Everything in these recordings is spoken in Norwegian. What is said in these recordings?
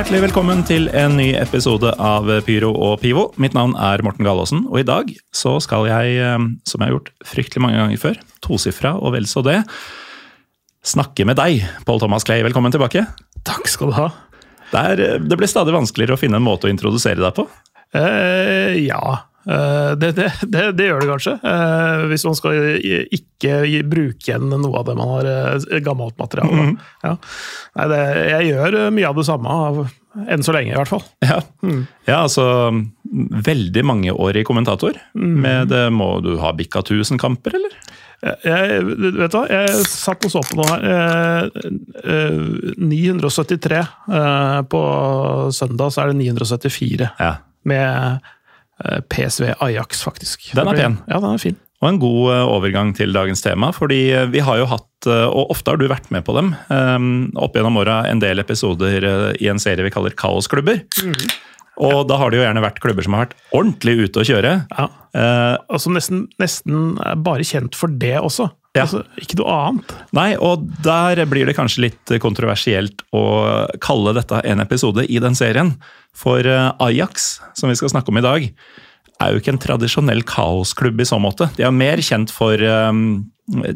Hjertelig velkommen til en ny episode av Pyro og Pivo. Mitt navn er Morten Galaasen, og i dag så skal jeg, eh, som jeg har gjort fryktelig mange ganger før, tosifra og vel så det, snakke med deg, Pål Thomas Clay. Velkommen tilbake. Takk skal du ha. Det, er, eh, det blir stadig vanskeligere å finne en måte å introdusere deg på. Eh, ja, det, det, det, det gjør det kanskje. Eh, hvis man skal ikke bruke igjen noe av det man har eh, gammelt materiale. Ja. Nei, det, jeg gjør eh, mye av det samme, enn så lenge i hvert fall. Ja, ja altså Veldig mange år i kommentator. Med det, må du ha bikka 1000 kamper, eller? Jeg, vet du hva, jeg satt og så på noe her. Eh, eh, 973. eh, på søndag så er det 974. Ja. Med eh, PSV Ajax, faktisk. Den er pen. Ja, den er fin. Og en god eh, overgang til dagens tema, fordi eh, vi har jo hatt, eh, og ofte har du vært med på dem, eh, opp gjennom åra en del episoder eh, i en serie vi kaller Kaosklubber. Og da har det jo gjerne vært klubber som har vært ordentlig ute å kjøre. Ja. og Altså nesten, nesten er bare kjent for det også. Ja. Altså, ikke noe annet. nei, og der blir det kanskje litt kontroversielt å kalle dette en episode i den serien. For eh, Ajax, som vi skal snakke om i dag, er jo ikke en tradisjonell kaosklubb i så måte. De er mer kjent for um,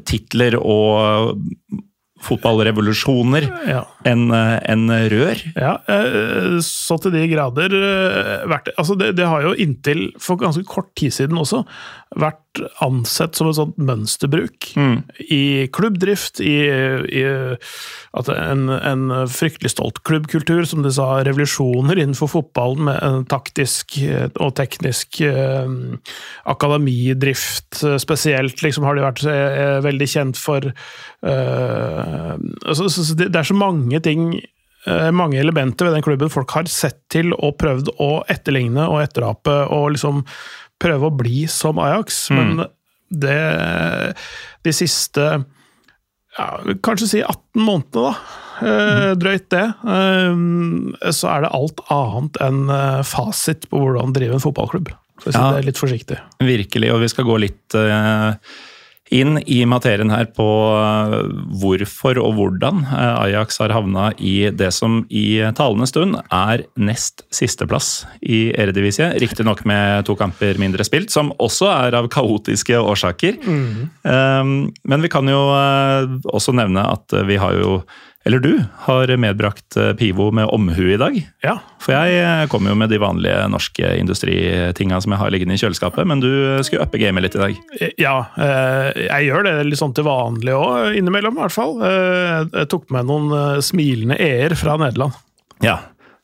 titler og fotballrevolusjoner Ja. enn en rør. Ja, eh, så til de grader eh, vært Altså, det, det har jo inntil for ganske kort tid siden også vært ansett som et sånt mønsterbruk i klubbdrift, i, i at en, en fryktelig stolt klubbkultur, som de sa, revolusjoner innenfor fotballen med en taktisk eh, og teknisk eh, akademidrift spesielt, liksom har de vært eh, veldig kjent for. Eh, altså, så, så det, det er så mange ting eh, mange elementer ved den klubben folk har sett til og prøvd å etterligne og etterape og liksom prøve å bli som Ajax, men det De siste ja, kanskje si 18 månedene, da. eh, Drøyt det. eh, Så er det alt annet enn eh, fasit på hvordan drive en fotballklubb. Så jeg Ja. det litt forsiktig. Virkelig, og vi skal gå litt eh, inn i materien her på eh, hvorfor og hvordan eh, Ajax har havna i det som i talende stund er nest sisteplass i Eredivisie. Riktignok med to kamper mindre spilt, som også er av kaotiske årsaker. Mm. men vi kan jo eh, også nevne at vi har jo eller du har medbrakt eh, Pivo med omhu i dag. Ja. For jeg eh, kommer jo med de vanlige norske industritinga som jeg har liggende i kjøleskapet, men du skulle uppe gamet litt i dag. Ja, eh, jeg gjør det litt sånn til vanlig òg, innimellom i hvert fall. Eh, Jeg tok med noen eh, smilende e-er fra Nederland. Ja.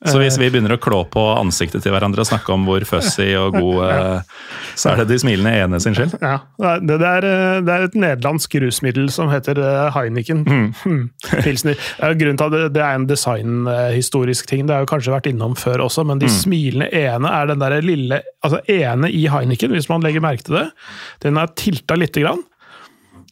Så hvis vi begynner å klå på ansiktet til hverandre og snakke om hvor fussy og god eh, Så er det de smilende ene sin skyld. Ja, det, er, eh, det er et nederlandsk rusmiddel som heter eh, Heineken. Mm. Pilsner. Det er jo Grunnen til at det, det er en designhistorisk ting, det har jo kanskje vært innom før også, men de smilende e-ene er den der lille altså ene i Heineken, hvis man legger merke til det. Den er tilta lite grann.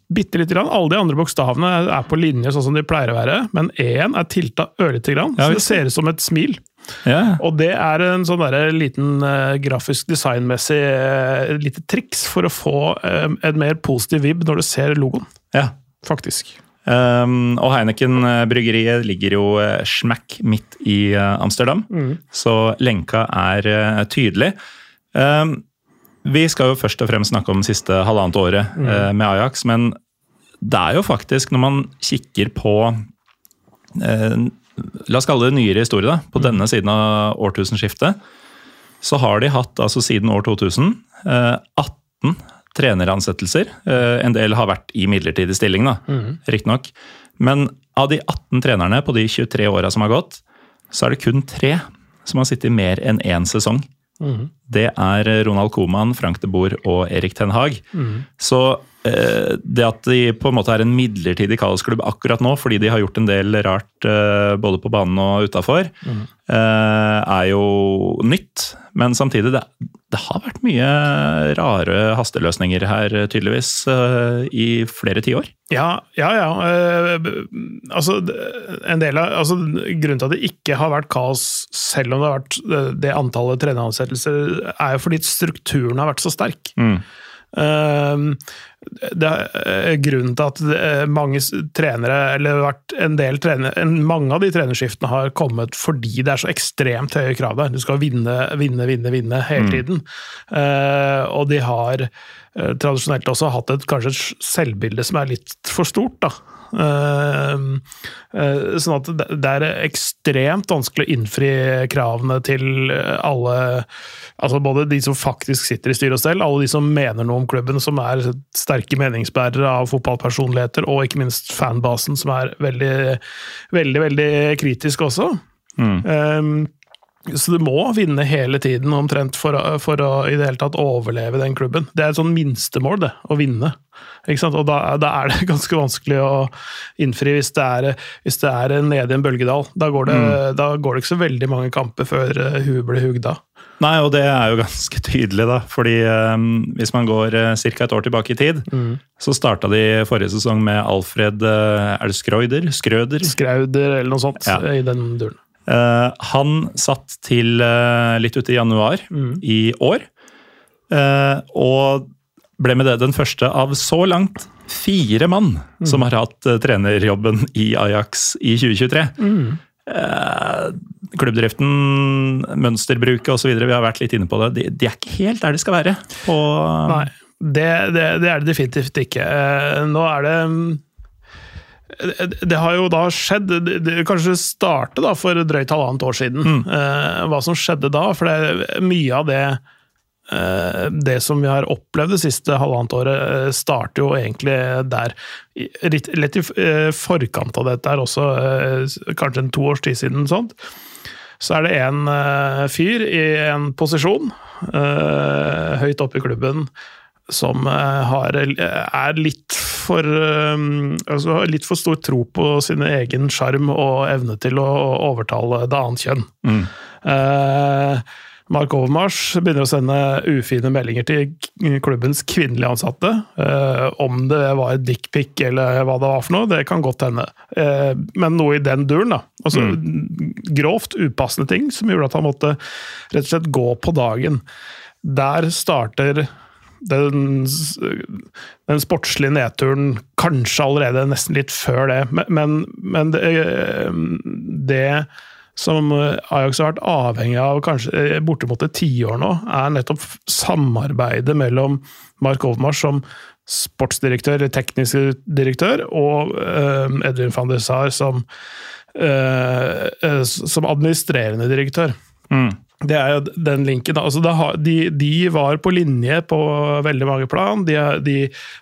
Bitte lite grann. Alle de andre bokstavene er på linje sånn som de pleier å være, men E-en er tilta ørlite grann, så det ser ut som et smil. Yeah. Og det er en sånn der liten uh, grafisk designmessig uh, lite triks for å få uh, en mer positiv vib når du ser logoen, ja. faktisk. Um, og Heineken eh, bryggeriet ligger jo eh, smack midt i eh, Amsterdam, så lenka er eh, tydelig. Um, vi skal jo først og fremst snakke om siste halvannet året eh, med Ajax, men det er jo faktisk, når man kikker på eh, La oss kalle det nyere historie, da, på denne siden av årtusenskiftet, så har de hatt, altså siden år 2000, eh, 18 treneransettelser. Eh, En del har vært i midlertidig stilling, da, riktignok. Men av de 18 trenerne på de 23 åra som har gått, så er det kun tre som har sittet mer enn én sesong. Det er Ronald Coman, Frank de Boer og Erik Ten Hag. Så eh, det at de på en måte er en midlertidig kaosklubb akkurat nå, fordi de har gjort en del rart eh, både på banen og utafor, eh, er jo nytt. Men samtidig, det, det har vært mye rare hasteløsninger her, tydeligvis, eh, i flere tiår. Ja, ja. ja. Eh, altså, en del av, altså, grunnen til at det ikke har vært kaos, selv om det har vært det, antallet treneransettelser, er jo fordi strukturen har vært så sterk. Eh, det er eh, grunnen til at mange trenere, eller vært en del trenere, mange av de trenerskiftene har kommet fordi det er så ekstremt høye krav der. Du skal vinne, vinne, vinne, vinne hele tiden. Mm. og de har eh, tradisjonelt også hatt et kanskje et selvbilde som er litt for stort, da. Eh, eh, sånn at det, er ekstremt vanskelig å innfri kravene til alle Altså både de som faktisk sitter i styre og stell, alle de som mener noe om klubben, som er sterke meningsbærere av fotballpersonligheter, og ikke minst fanbasen, som er veldig, veldig, veldig kritisk også. Um, så du må vinne hele tiden omtrent for, for å i det hele tatt overleve den klubben. Det er et sånn minstemål, det, å vinne. Og da, da er det ganske vanskelig å innfri hvis det er, hvis det er nede i en bølgedal. Da går, det, da går det ikke så veldig mange kamper før eh, huet blir hugd av. Nei, og det er jo ganske tydelig, da. Fordi um, hvis man går uh, ca. et år tilbake i tid, så starta de forrige sesong med Alfred uh, Er det Skrøyder? Skrøder? Skrauder eller noe sånt Ja. i den duren. Eh, han satt til uh, litt ute i januar i år. Uh, og ble med det den første av så langt fire mann som har hatt trenerjobben i Ajax i 2023. Eh, klubbdriften, mønsterbruket osv. Vi har vært litt inne på det. De, de er ikke helt der de skal være. På, Nei, det, det, det er det definitivt ikke. Nå er det mm, det, har jo da skjedd Det, det kanskje starte da for drøyt halvannet år siden. Eh, hva som skjedde da. For det mye av det eh, det som vi har opplevd det siste halvannet året, eh, starter jo egentlig der. Litt, litt i forkant av dette her også, kanskje en to års tid siden. sånt så er det en fyr i en posisjon høyt oppe i klubben som eh, har, er litt for eh, altså har litt for stor tro på sin egen sjarm og evne til å overtale det annet kjønn. Eh, Mark Overmars begynner å sende ufine meldinger til klubbens kvinnelige ansatte. Eh, om det var et dickpic eller hva det var for noe, det kan godt hende. Eh, men noe i den duren, da. Altså, Grovt upassende ting som gjorde at han måtte rett og slett gå på dagen. Der starter den, den sportslige nedturen kanskje allerede nesten litt før det, men, men, det, det som Ajax har vært avhengig av kanskje bortimot et tiår nå, er nettopp samarbeidet mellom Mark Oldmars som sportsdirektør, teknisk direktør, og eh, Edwin van der Sar som, eh, eh, som administrerende direktør. Det er jo den linken. Altså, de, de var på linje på veldig mange plan. De, de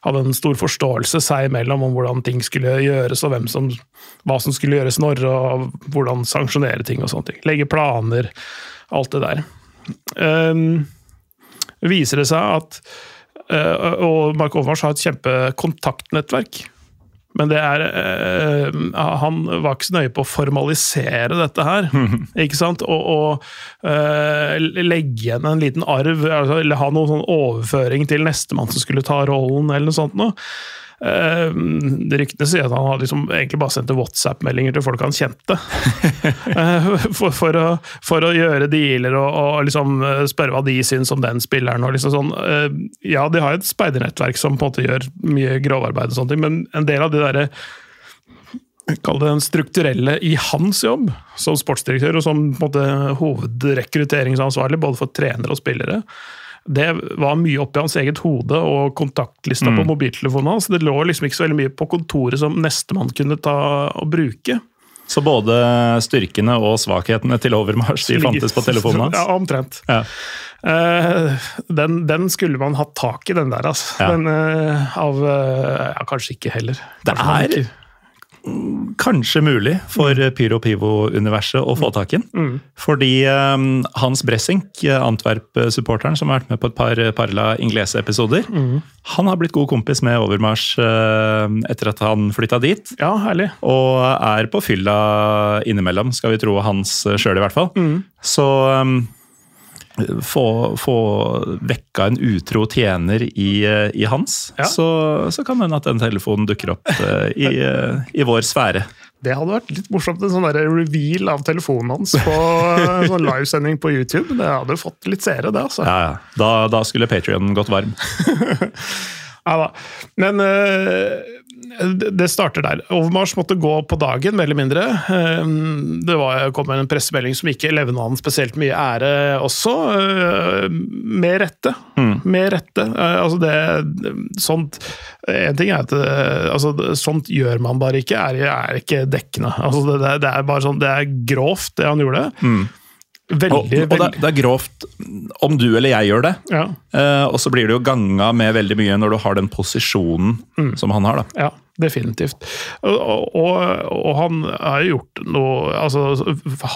hadde en stor forståelse seg imellom om hvordan ting skulle gjøres, og som, hva som skulle gjøres når, og hvordan sanksjonere ting og sånne ting. Legge planer, alt det der. Um, viser det seg at uh, Og Mark Overmars har et kjempekontaktnettverk. Men det er eh, Han var ikke så nøye på å formalisere dette her. ikke sant? Og, og eh, legge igjen en liten arv, altså, eller ha noen sånn overføring til nestemann som skulle ta rollen, eller noe sånt noe. Eh, ryktene sier at han har liksom egentlig bare sendte WhatsApp-meldinger til folk han kjente. Eh, for, for, å, for å gjøre dealer og, og liksom eh, spørre hva de syns om den spilleren. og liksom sånn. Ja, de har et speidernettverk som på en måte gjør mye grovarbeid, og sånne ting, men en del av de derre Kall det den strukturelle i hans jobb som sportsdirektør og som på en måte hovedrekrutteringsansvarlig både for trenere og spillere. Det var mye oppi hans eget hode og kontaktlista på mobiltelefonen hans. Det lå liksom ikke så veldig mye på kontoret som nestemann kunne ta og bruke. Så både styrkene og svakhetene til Overmars de fantes på telefonen hans? Ja, omtrent. Ja. Uh, den, den skulle man hatt tak i, den der, altså. Ja. Den, uh, av uh, Ja, kanskje ikke heller. Kanskje det er- kanskje mulig for Pyro Pivo-universet å få tak i den. Fordi um, Hans Bressink, Antwerp-supporteren som har vært med på et par Parla Inglese-episoder, han har blitt god kompis med Overmars uh, etter at han flytta dit. Ja, herlig. Og er på fylla innimellom, skal vi tro hans sjøl i hvert fall. Så um, få, få vekka en utro tjener i, eh, i hans, Ja. så, så kan det hende at den telefonen dukker opp eh, i, eh, i vår sfære. Det hadde vært litt morsomt, en sånn der reveal av telefonen hans på en sånn livesending på YouTube. Det hadde fått litt seere, det. altså. Ja, ja. Da, da skulle Patrion gått varm. Ja da. Men eh, det starter der. Overmars måtte gå på dagen, mer eller mindre. Eh, Det var, kom en pressemelding som ikke levna han spesielt mye ære også. eh, Med rette. Med rette. Eh, Altså det Sånt En ting er at eh, altså, sånt gjør man bare ikke, er, er ikke dekkende. Altså det, det er- bare sånn Det er grovt, det han gjorde. Veldig, Og, og det, det er grovt om du eller jeg gjør det. ja, Uh, og så blir det jo ganga med veldig mye når du har den posisjonen som han har. da. Ja, definitivt. Og, og, og han har jo gjort noe altså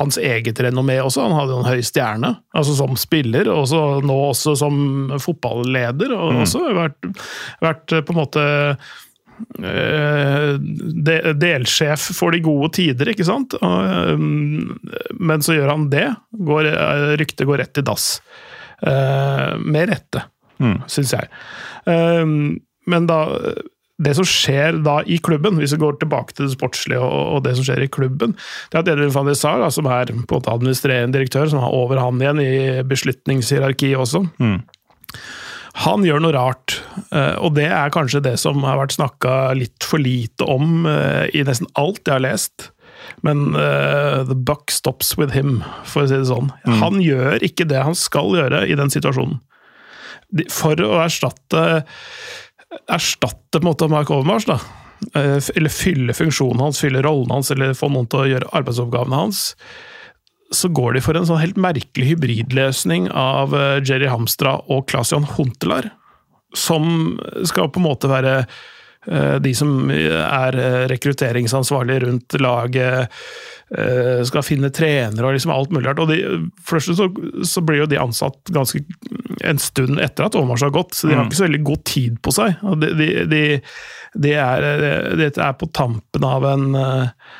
Hans eget renommé også. Han hadde en høy stjerne altså som spiller, og så nå også som fotballeder. Og også vært, vært på en måte de- delsjef for de gode tider, ikke sant? Eh, Men så gjør han det. Går, eh, ryktet går rett i dass. Eh, Med rette, Mm. syns jeg. Eh, Men da det som skjer da i klubben, hvis vi går tilbake til det sportslige og, det som skjer i klubben, det er at Edvin van der Sar, som er på en måte administrerende direktør, som har over han igjen i beslutningshierarkiet også, han gjør noe rart. Eh, Og det er kanskje det som har vært snakka litt for lite om eh, i nesten alt jeg har lest. Men uh, the buck stops with him, for å si det sånn. Han gjør ikke det han skal gjøre i den situasjonen. For å erstatte erstatte på en måte Mark Overmars, da. Eller fylle funksjonen hans, fylle rollen hans, eller få noen til å gjøre arbeidsoppgavene hans. Så går de for en sånn helt merkelig hybridløsning av Jerry Hamstra og Claes-Jan Huntelaar. Som skal på en måte være eh, de som er rekrutteringsansvarlig rekrutteringsansvarlige rundt laget, eh, skal finne trenere og liksom alt mulig rart. Og de, for så, så blir jo de ansatt ganske en stund etter at Åmars har gått, så de har ikke så veldig god tid på seg. Og de, de, de, er, er på tampen av en eh,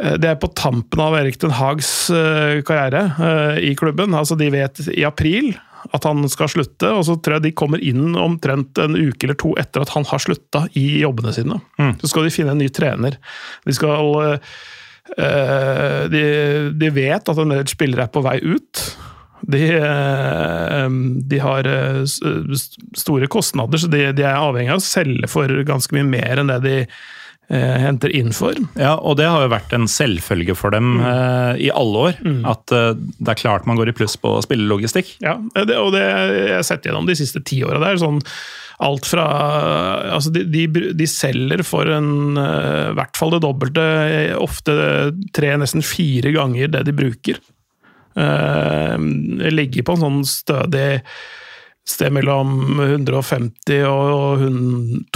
det er på tampen av Erik Den Hags eh, karriere eh, i klubben. Altså, de vet i april at han skal slutte, og så tror jeg de kommer inn omtrent en uke eller to etter at han har slutta i jobbene sine. Så skal de finne en ny trener. De skal eh, de, de vet at en del spillere er på vei ut. De, eh, de har eh, store kostnader, så de, de er avhengig av å selge for ganske mye mer enn det de henter inn for. Ja, og det har jo vært en selvfølge for dem eh, i alle år. At eh, det er klart man går i pluss på spillelogistikk. Ja, det, og det jeg har sett gjennom de siste ti åra. Det er sånn alt fra Altså, de, de, de selger for en uh, hvert fall det dobbelte, eh, ofte tre, nesten fire ganger det de bruker. Uh, ligger på en sånn stødig sted mellom 150 og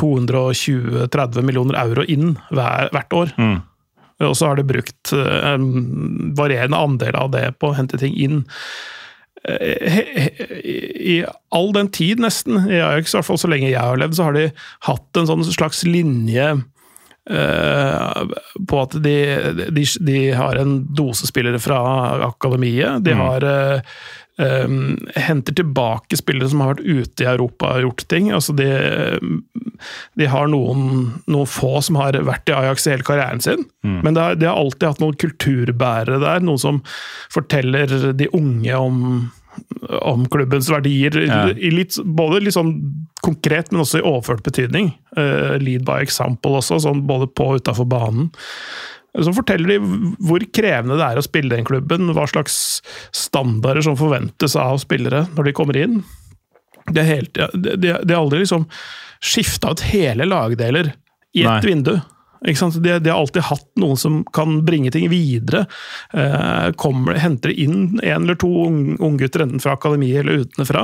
220-30 millioner euro inn hver, hvert år. Og så har de brukt eh, en varierende andel av det på å hente ting inn. Eh, I all den tid, nesten, i Ajax, i hvert fall så lenge jeg har levd, så har de hatt en sånn slags linje eh, på at de, de, de har en dose spillere fra akademiet. De har eh, Um, henter tilbake spillere som har vært ute i Europa og gjort ting. Altså de, de har noen, noen få som har vært i Ajax i hele karrieren sin, men de har, de har alltid hatt noen kulturbærere der. Noen som forteller de unge om, om klubbens verdier. Ja. I litt, både litt sånn konkret, men også i overført betydning. Uh, lead by example også, sånn både på og utafor banen. Så forteller de hvor krevende det er å spille den klubben, hva slags standarder som forventes av spillere når de kommer inn. De har aldri liksom skifta ut hele lagdeler i ett vindu. De, de har alltid hatt noen som kan bringe ting videre. Eh, kommer, henter inn en eller to ung- unggutter, enten fra akademiet eller utenfra,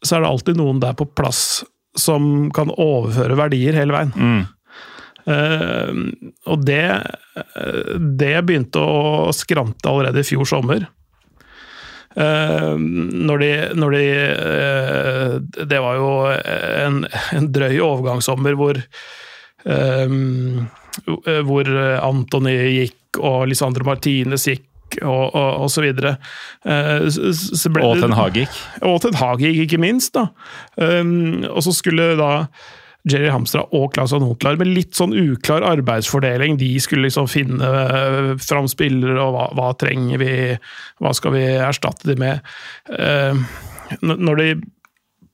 så er det alltid noen der på plass som kan overføre verdier hele veien. Eh, og det, eh, det begynte å skrante allerede i fjor sommer. Uh, når de, når de uh, Det var jo en, en drøy overgangssommer hvor uh, hvor Antony gikk, og Lisandro Martinez gikk, og, og, og så videre. Eh, så- Og Ten Hag gikk. og Ten Hag gikk, ikke minst. da. Og så skulle da Jerry Hamstra og Claus Anotlar med litt sånn uklar arbeidsfordeling. De skulle liksom finne uh, fram spillere, og hva, hva trenger vi, hva skal vi erstatte de med? Uh, når de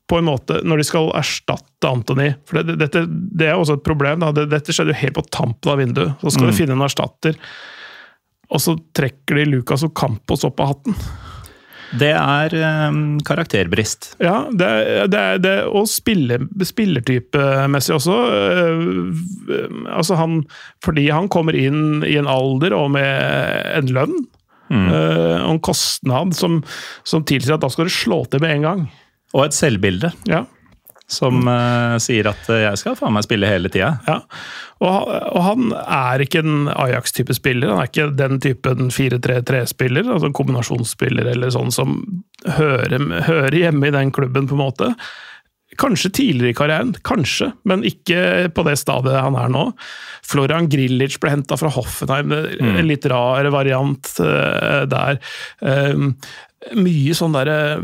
på en måte, når de skal erstatte Anthony For det, dette, det er også et problem. Da. Dette skjedde jo helt på tampen av vinduet. Så skal de finne en erstatter, og så trekker de Lucas og Campos opp av hatten. Det er um, karakterbrist. Ja, det, det, det og spille, spillertypemessig også. øh, altså han, fordi han kommer inn i en alder og med en lønn øh, og en kostnad som, som tilsier at da skal du slå til med en gang. Og et selvbilde Ja, som uh, sier at uh, jeg skal faen meg spille hele tida. ja. Og, og han er ikke en Ajax-type spiller. Han er ikke den typen 4-3-3-spiller, altså en kombinasjonsspiller eller sånn som hører, hører hjemme i den klubben, på en måte. Kanskje tidligere i karrieren, kanskje, men ikke på det stadiet han er nå. Florian Grilic ble henta fra Hoffenheim, en litt rar variant uh, der. Um, mye sånn derre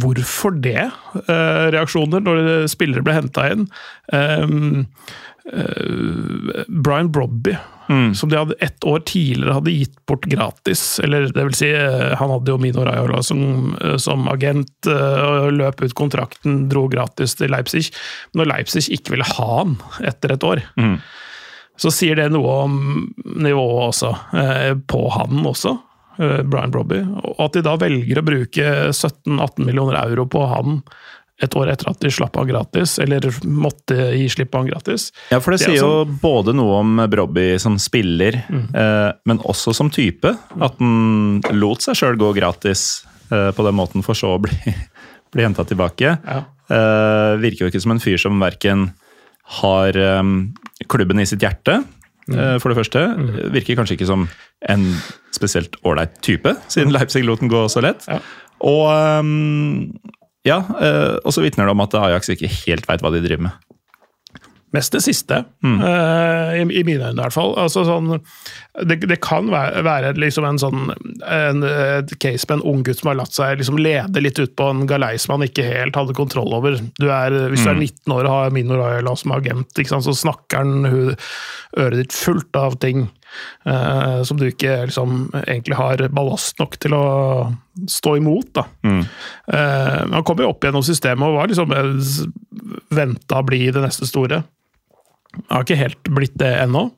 Hvorfor det? eh, reaksjoner når spillere ble henta inn. Eh, Brian Brobby, som de hadde ett år tidligere hadde gitt bort gratis. Eller det vil si, eh, han hadde jo Mino Raiola som, eh, som agent eh, og løp ut kontrakten, dro gratis til Leipzig. Når Leipzig ikke ville ha han etter et år, så sier det noe om nivået også, eh, på han også. Eh, Brian Brobby, og at de da velger å bruke 17-18 millioner euro på han et år etter at de slapp han gratis, eller måtte gi slipp på han gratis. Ja, for det, Det sier sier jo sånn- både noe om Brobby som spiller, eh, men også som type. At han lot seg sjøl gå gratis eh, på den måten, for så å bli, bli henta tilbake. Ja. Eh, virker jo ikke som en fyr som verken har eh, klubben i sitt hjerte, eh, for det første. Virker kanskje ikke som en spesielt ålreit type, siden Leipzig lot den gå så lett. Ja. Og um, ja, eh, og så vitner det om at Ajax ikke helt veit hva de driver med. Mest det siste, eh, i, i mine øyne i hvert fall. Altså, sånn, det, det kan være, være liksom en sånn en, et case med en ung gutt som har latt seg liksom lede litt ut på en galei som han ikke helt hadde kontroll over. Du er, hvis du er 19 år og har Mino Ayala som agent, sant, så snakker han øret ditt fullt av ting uh, som du ikke liksom, egentlig har ballast nok til å stå imot. Da. Eh, han kom jo opp gjennom systemet og var liksom venta å bli det neste store. Har ikke helt blitt det ennå.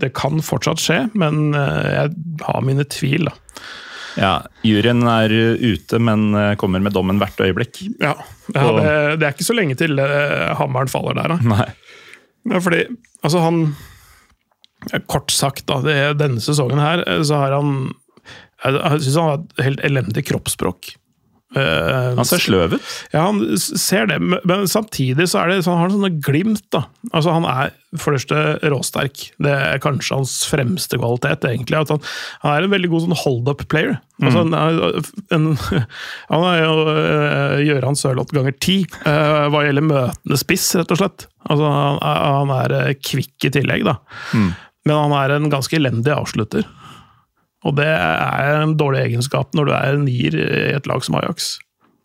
Det kan fortsatt skje, men eh, jeg har mine tvil. da. Ja, Juryen er ute, men eh, kommer med dommen hvert øyeblikk. Ja, ja det, det er ikke så lenge til eh, hammeren faller der, da. Nei. Ja, fordi, altså han Kort sagt, da, det, denne sesongen her, eh, så har han Jeg, jeg syns han har et helt elendig kroppsspråk. Eh, Han ser sløv ut. Ja, han ser det, men- samtidig så er det sånn, han har sånne glimt. da. Altså, Han er for det første råsterk. Det er kanskje hans fremste kvalitet. egentlig, at Han, han er en veldig god sånn hold-up-player. Altså, han, er, en, han er jo uh, Gøran Sørloth ganger ti uh, hva gjelder møtende spiss, rett og slett. Altså, han, han er eh, kvikk i tillegg, da. Men han er en ganske elendig avslutter. Og det er en dårlig egenskap når du er en nier i et lag som Ajax.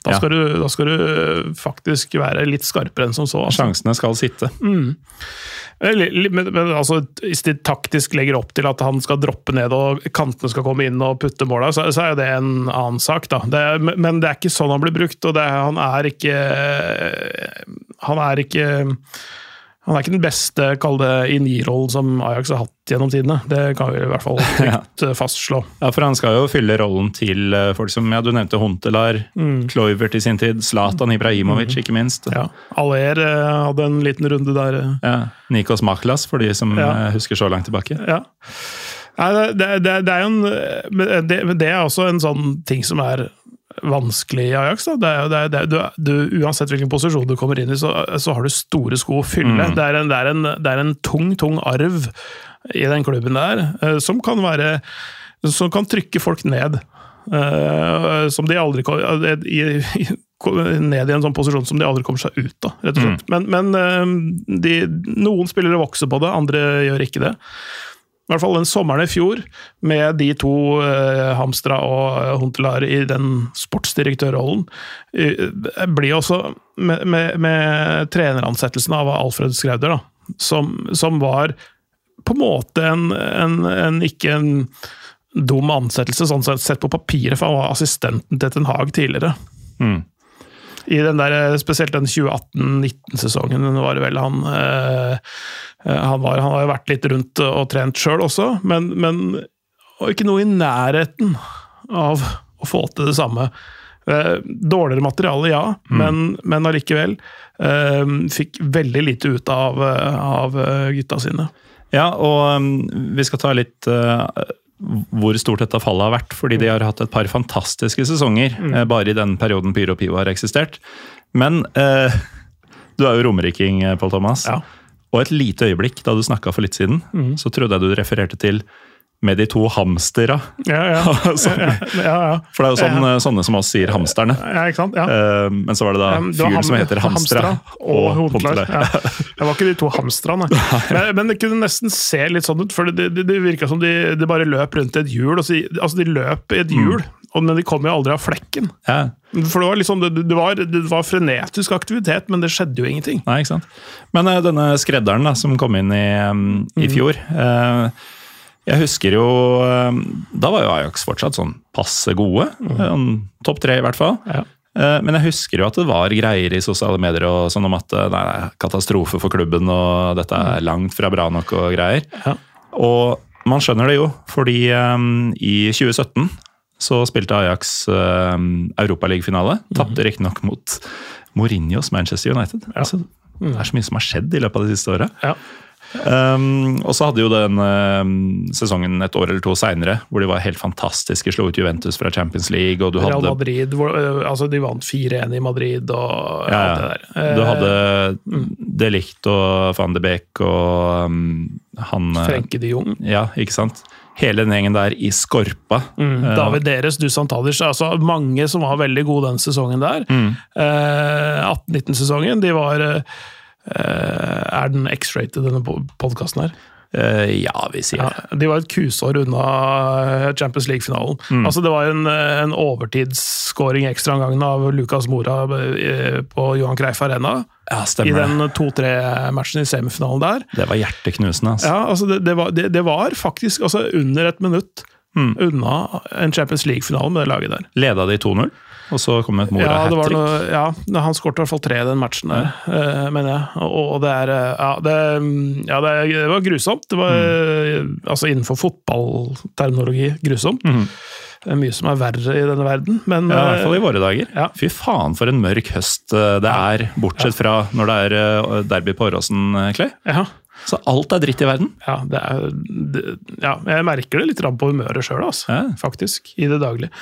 Da Ja. du, da skal du faktisk være litt skarpere enn som så. Altså. Sjansene skal sitte. Mm. Men, men altså, hvis de taktisk legger opp til at han skal droppe ned og kantene skal komme inn og putte måla, så, så er jo det en annen sak. da. Det, men det er ikke sånn han blir brukt, og det, han er ikke Han er ikke han er ikke den beste kall det, i nierrollen som Ajax har hatt gjennom tidene. Det kan vi i hvert fall trygt ja. fastslå. Ja, For han skal jo fylle rollen til eh, folk som ja, du nevnte Hontelar, Kloivert i sin tid, Zlatan Ibrahimovic ikke minst. Ja. Aller eh, hadde en liten runde der. eh. Ja, Nikos Maklas, for de som Ja. eh, husker så langt tilbake. Ja. Nei, det, det, det, er jo en det, det er også en sånn ting som er vanskelig i Ajax. Da. Det er, det er, det er, du, uansett hvilken posisjon du kommer inn i, så, så har du store sko å fylle. Det, er en, det, en, det er en tung, tung arv i den klubben der, eh, som kan være Som kan trykke folk ned. Eh, som de aldri i, i, ned i en sånn posisjon som de aldri kommer seg ut av, rett og slett. Men, men eh, de, noen spillere vokser på det, andre gjør ikke det. I hvert fall den sommeren i fjor, med de to eh, Hamstra og eh, Huntelaar i den sportsdirektørrollen, eh, blir også med, med, med treneransettelsen av Alfred Skrauder, da, som, som var på en måte en, en ikke en dum ansettelse, sånn sett, sett på papiret, for han var assistenten til Ten Hag tidligere. Mm. I den der, Spesielt den 2018-19-sesongen var det vel han eh, han, var, han har jo vært litt rundt og trent sjøl også, men, men og ikke noe i nærheten av å få til det samme. Eh, dårligere materiale, ja, men, men allikevel. Eh, fikk veldig lite ut av, av gutta sine. Ja, og um, vi skal ta litt uh, hvor stort dette fallet har vært. Fordi de har hatt et par fantastiske sesonger mm. bare i den perioden Pyro Pivo har eksistert. Men eh, du er jo romeriking, eh, Pål Thomas. Ja. Og et lite øyeblikk da du snakka for litt siden, så trodde jeg du refererte til med de to hamstera. Ja, ja. Ja, ja, ja. For det er jo sånn, eh, sånne som oss sier hamsterne. Ja, ikke sant? Ja. Eh, men så var det da fyren som heter Hamstra, og. Huntelaar. Ja. Det var ikke de to hamstrene. Men, men det kunne nesten se litt sånn ut, for det, det, det virka som de, de bare løp rundt et hjul. Og så, altså, de løp i et hjul, og- men de kom jo aldri av flekken. Ja. For det var, liksom, det, var, det var frenetisk aktivitet, men det skjedde jo ingenting. Nei, ikke sant. Men eh, denne skredderen da, som kom inn i, um, i fjor eh, Jeg husker jo eh, Da var jo Ajax fortsatt sånn passe gode. Mm. Topp tre, i hvert fall. Ja. Eh, men jeg husker jo at det var greier i sosiale medier og sånn om at eh, det er katastrofe for klubben, og dette er langt fra bra nok og greier. Ja. Og man skjønner det jo, fordi um, i 2017 så spilte Ajax uh, Europaligafinale. Tapte riktignok mot Mourinhos Manchester United. Altså, det er så mye som har skjedd i løpet av de siste åra. Ja. Um, og så hadde jo den um, sesongen et år eller to seinere, hvor de var helt fantastiske, slo ut Juventus fra Champions League, og du Real hadde Madrid, hvor, uh, altså de vant 4-1 i Madrid og ja, alt det der. Uh, Du hadde hadde De Ligt og van de Beek og um, han Frenke de Jong. Ja, ikke sant? Hele den gjengen der i skorpa. Mm, Eh, David Deres, Dusan Tadic, altså mange som var veldig gode den sesongen der. Mm. Eh, 18-19-sesongen, de var eh, Er den X-rated, denne podkasten her? eh, ja, vi sier Ja, det. de var et kusår unna eh, Champions League-finalen. Mm. Altså, det var en, en overtidsskåring ekstraomgangen av Lucas Mora eh, på Johan Creif Arena. Ja, I den 2-3-matchen i semifinalen der. Det var hjerteknusende. Altså. Ja, altså det, det, var, det, det var faktisk altså under et minutt Mm. unna en Champions League-finale med det laget der. Leda de 2-0, og så kom et Mora Ja, hat trick. ja, han skåret i hvert fall tre i den matchen der, eh, mener jeg. Og, det er eh, Ja, det, ja det, det var grusomt. Det var mm. altså innenfor fotballterminologi grusomt. Det er mye som er verre i denne verden, men. Ja, I hvert fall i eh, våre dager. ja. Fy faen for en mørk høst eh, det er, bortsett fra når det er eh, derby på Åråsen, eh, Clay. ja, Så alt er dritt i verden. ja, det er, det, ja, jeg merker det litt på humøret sjøl, altså, Ja. faktisk. I det daglige.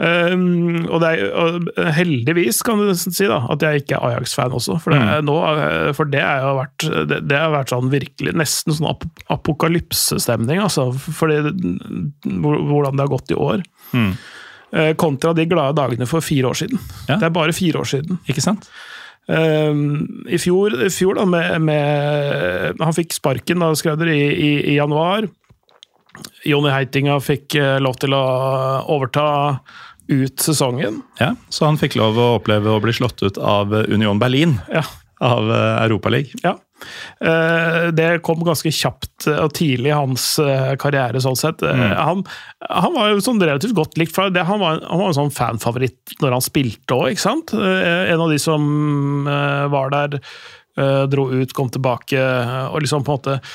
Um, og, det er, og heldigvis kan du si da, at jeg ikke er Ajax-fan også. For det, mm. nå, eh, for det, er jo vært, det, det har vært sånn virkelig nesten sånn ap apokalypsestemning. Altså, fordi hvor- hvordan det har gått i år. Mm. Uh, Kontra de glade dagene for fire år siden. Ja. Det er bare fire år siden. Ikke sant? Um, I fjor, i fjor da, med, med Han fikk sparken da, Skrauder, i, i, i januar. Jonny Heitinga fikk eh, lov til å overta ut sesongen. Ja, Så han fikk lov å oppleve å bli slått ut av Union Berlin, Ja. av uh, Europaligaen. ja. Eh, Det kom ganske kjapt og tidlig i hans eh, karriere, sånn sett. Mm. Han, han var jo sånn relativt godt likt. For det, han, var, han var en sånn fanfavoritt når han spilte òg, ikke sant? Eh, En av de som eh, var der, eh, dro ut, kom tilbake, eh, og liksom på en måte eh,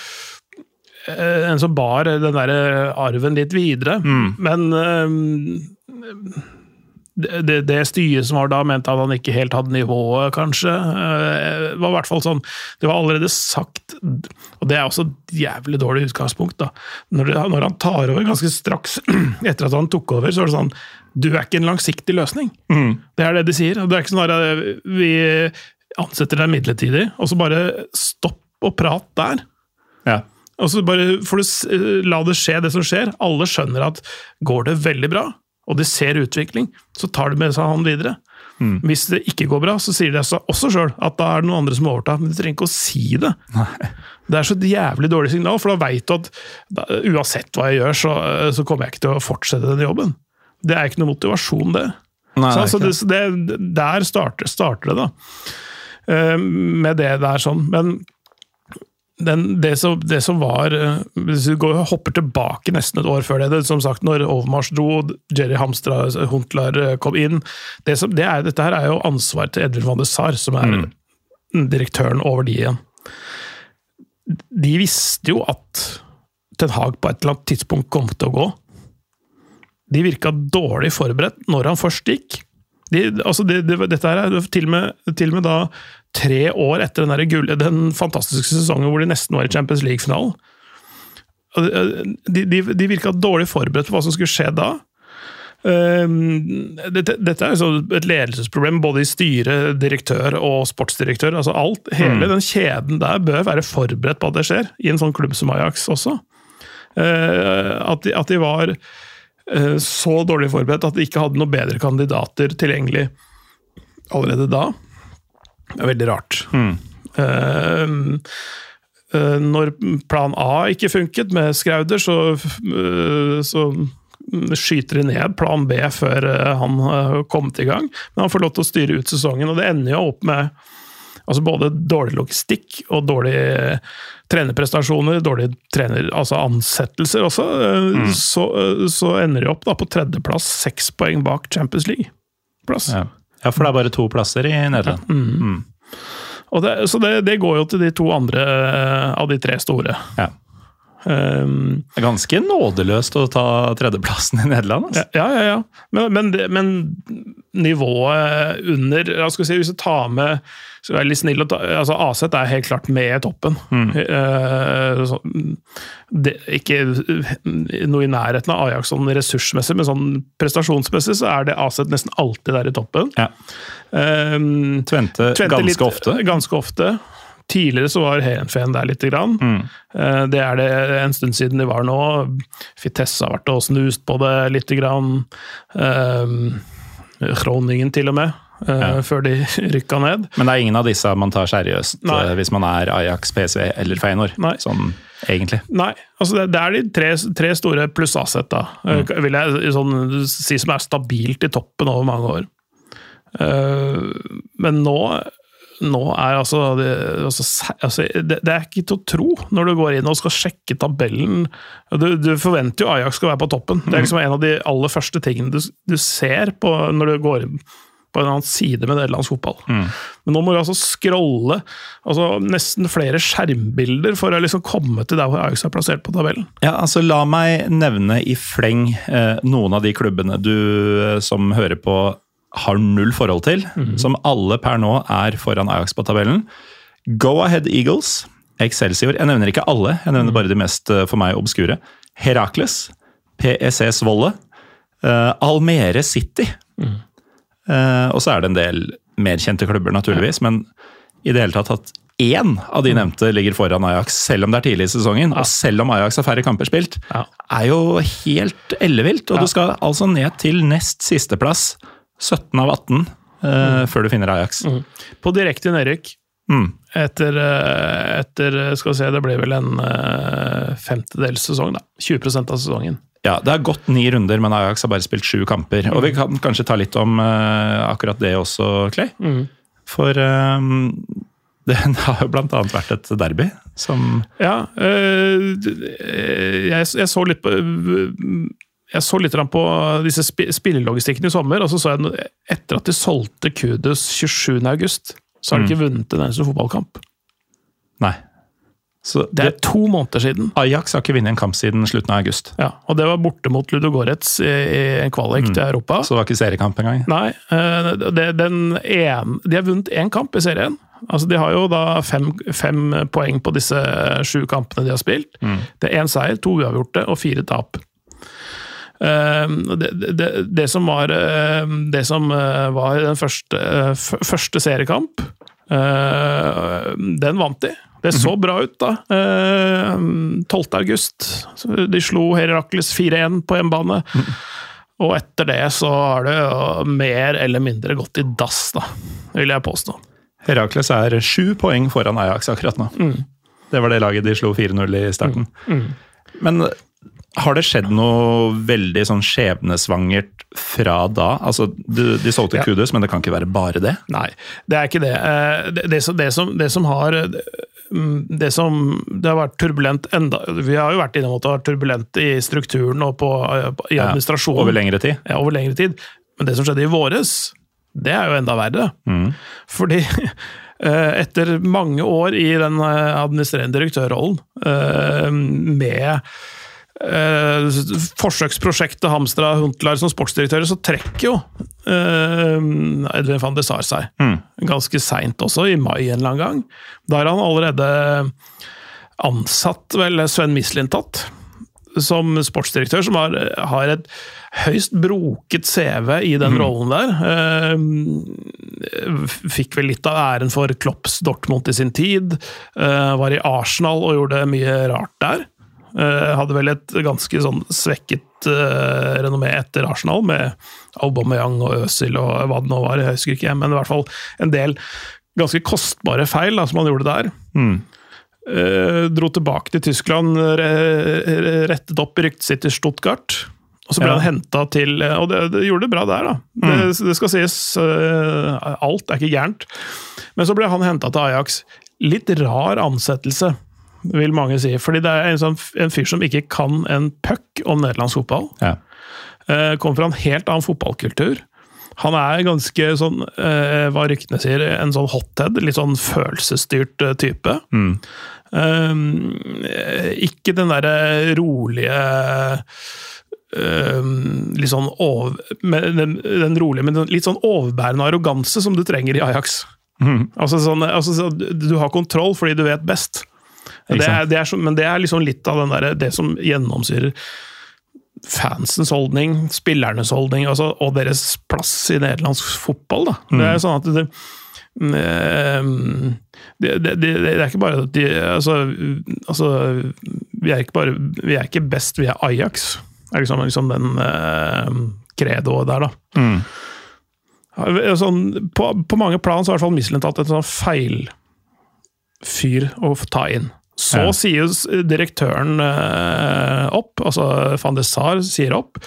En som bar den der arven litt videre. Men eh, det, det, styret som var da, mente at han ikke helt hadde nivået, kanskje. Eh, Det var i hvert fall sånn Det var allerede sagt, og det er også et jævlig dårlig utgangspunkt, da. Når, det, når han tar over ganske straks etter at han tok over, så er det sånn Du er ikke en langsiktig løsning. Det er det de sier. Det er ikke sånn at vi ansetter deg midlertidig, og så bare stopp og prat der. Ja. Og så bare får du eh, la det skje, det som skjer. Alle skjønner at går det veldig bra, og de ser utvikling, så tar de med seg han videre. Hvis det ikke går bra, så sier de også sjøl at da er det noen andre som overtar. Men de trenger ikke å si det. Det er så jævlig dårlig signal, for da veit du at da, uansett hva jeg gjør, så, eh, så kommer jeg ikke til å fortsette den jobben. Det er ikke noe motivasjon, det. Nei, så, altså, det, det, der starter, starter det, da. Uh, med det der sånn. Men den, det, som, det som var eh, Hvis vi går, hopper tilbake nesten et år før det, det som sagt, når Overmars dro, Jerry Hamstra Huntlar eh, kom inn det som, det er, Dette her er jo ansvar til Edvin van de Sar, som er direktøren over de igjen. De visste jo at Ten Hag på et eller annet tidspunkt kom til å gå. De virka dårlig forberedt når han først gikk. De, altså de, de, dette her er til og, med, til og med da tre år etter den, gull, den fantastiske sesongen hvor de nesten var i Champions League-finalen. De, de, de virka dårlig forberedt på hva som skulle skje da. Um, dette, dette er jo et ledelsesproblem både i styre, direktør og sportsdirektør. altså alt, Hele den kjeden der bør være forberedt på at det skjer, i en sånn klubb som Ajax også. Uh, at, de, at de var uh, så dårlig forberedt at de ikke hadde noen bedre kandidater tilgjengelig allerede da. Det er veldig rart. Uh, uh, når plan A ikke funket med Skrauder, så, uh, så skyter de ned plan B før han uh, kommet i gang. Men han får lov til å styre ut sesongen, og det ender jo opp med altså både dårlig logistikk og dårlige trenerprestasjoner, dårlige trener, altså ansettelser også. Uh, Så, så ender de opp da på tredjeplass, seks poeng bak Champions League-plass. Ja. Ja, for det er bare to plasser i Nederland. Og det, så det, det går jo til de to andre eh, av de tre store. Ja. Um, er ganske nådeløst å ta tredjeplassen i Nederland. ja, Altså. ja, ja. ja. Men, men, men nivået under jeg skal si, Hvis du tar med så er litt snill, altså Aset er helt klart med i toppen. Eh, så, det, ikke noe i nærheten av Ajax sånn ressursmessig, men sånn prestasjonsmessig så er det Aset nesten alltid der i toppen. Ja. Um, Tvente, Tvente ganske litt- ofte. Ganske ofte. Tidligere så var Heerenveen der lite grann. Mm. Det er det en stund siden de var nå. Fitesse har vært og snust på det lite grann. Kroningen Groningen til og med, eh, Ja. før de rykka ned. Men det er ingen av disse man tar seriøst Nei. eh, hvis man er Ajax, PSV eller Feinor? Nei. Sånn egentlig. Nei, altså det, det er de tre, tre store pluss Aset, da. Mm. Vil jeg sånn, si som er stabilt i toppen over mange år. Uh, men nå nå er altså, det, altså, altså det, det er ikke til å tro når du går inn og skal sjekke tabellen. Du, du forventer jo Ajax skal være på toppen. Det er liksom en av de aller første tingene du, du ser på når du går inn på en annen side med nederlandsk fotball. Men nå må du altså scrolle altså nesten flere skjermbilder for å liksom komme til der hvor Ajax er plassert på tabellen. Ja, altså La meg nevne i fleng eh, noen av de klubbene du eh, som hører på har null forhold til, som alle per nå er foran Ajax på tabellen. Go Ahead Eagles, Excelsior Jeg nevner ikke alle, jeg nevner bare de mest eh, for meg obskure. Herakles, PSC Svolle, uh, Almere City. Eh, og så er det en del mer kjente klubber, naturligvis, men i det hele tatt at én av de nevnte ligger foran Ajax, selv om det er tidlig i sesongen, og selv om Ajax har færre kamper spilt, Ja. er jo helt ellevilt. Og Ja. du skal altså ned til nest sisteplass, 17 av 18, eh, før du finner Ajax. På direkte nedrykk. Mm. Etter, eh, etter skal vi se, det blir vel en uh, femtedels sesong, da. 20% av sesongen. Ja, Det har gått ni runder, men Ajax har bare spilt sju kamper. Og vi kan kanskje ta litt om uh, akkurat det også, Clay. For um, det har jo annet vært et derby som Ja, eh, jeg, jeg så litt på jeg så litt på disse spillelogistikkene i sommer, og så så jeg etter at de solgte Kudus 27. august, så har de ikke vunnet en eneste fotballkamp. Nei. Så Det er to måneder siden. Ajax har ikke vunnet en kamp siden slutten av august. Ja, og det var borte mot Ludogorets i, i en kvalik til Europa. Så det var ikke seriekamp engang. Nei, eh, det, den en, de har vunnet én kamp i serien. Altså, de har jo da fem, fem poeng på disse sju kampene de har spilt. Det er én seier, to uavgjorte og fire tap. Eh, det, det, det, som var eh, Det som eh, var den første, første seriekamp, den vant de. Det så mhm. bra ut, da. 12. august. De slo Herakles 4-1 på hjemmebane. Mhm. Og etter det så har det mer eller mindre gått i dass, da, vil jeg påstå. Herakles er sju poeng foran Ajax akkurat nå. Mm. Det var det laget de slo 4-0 i starten. Mm. Mm. Men har det skjedd noe veldig sånn skjebnesvangert fra da? Altså, de, de solgte ja. Kudus, men det kan ikke være bare det? Nei, det er ikke det. Eh, det, det, som, det som, som, har mm, det som Det har vært turbulent enda Vi har jo vært innom at det har vært turbulent i strukturen og på, i administrasjonen. Ja, over lengre tid? Ja, over lengre tid. Men det som skjedde i våres, det er jo enda verre. Mm. Fordi eh, etter mange år i den eh, administrerende direktørrollen, med eh, forsøksprosjektet Hamstra Huntler som sportsdirektører, så trekker jo eh, Edvin van de Sar seg. Mm. Ganske seint også, i mai en eller annen gang. Da er han allerede ansatt vel Sven Mislintat som sportsdirektør, som har, har et høyst broket CV i den mm. rollen der. Eh, fikk vel litt av æren for Klopps Dortmund i sin tid. Eh, var i Arsenal og gjorde mye rart der. Uh, hadde vel et ganske sånn svekket uh, renommé etter Arsenal, med Aubameyang og Øzil og hva det nå var, jeg husker ikke, men i hvert fall en del ganske kostbare feil da, som han gjorde der. Mm. Uh, dro tilbake til Tyskland, re rettet opp ryktet sitt til Stuttgart. Og så ble ja. han henta til Og det, det, gjorde det bra der, da. Mm. Det, det, skal sies. alt er ikke gærent. Men så ble han henta til Ajax. Litt rar ansettelse vil mange si. Fordi det er en, sånn, en fyr som ikke kan en puck om nederlandsk fotball. Ja. Eh, kommer fra en helt annen fotballkultur. Han er ganske sånn, eh, hva ryktene sier, en sånn hothead. Litt sånn følelsesstyrt eh, type. Mm. Um, ikke den derre rolige um, Litt sånn over, den, den, rolige, men litt sånn overbærende arroganse som du trenger i Ajax. Mm. Altså sånn, altså, du har kontroll fordi du vet best. Det er, det er men det er liksom litt av der, det som gjennomsyrer fansens holdning, spillernes holdning altså, og deres plass i nederlandsk fotball. Mm. Det er sånn at det, mm, det, det, det, er ikke bare at de altså, altså, vi, er ikke bare, vi er ikke best, vi er Ajax. Det er liksom, liksom den eh, credoet der, da. Mm. Sånn, på, på, mange plan så har i hvert fall Michelin tatt et sånn feil fyr å ta inn. Så ja. sies direktøren eh, opp, altså van de Sar sier opp.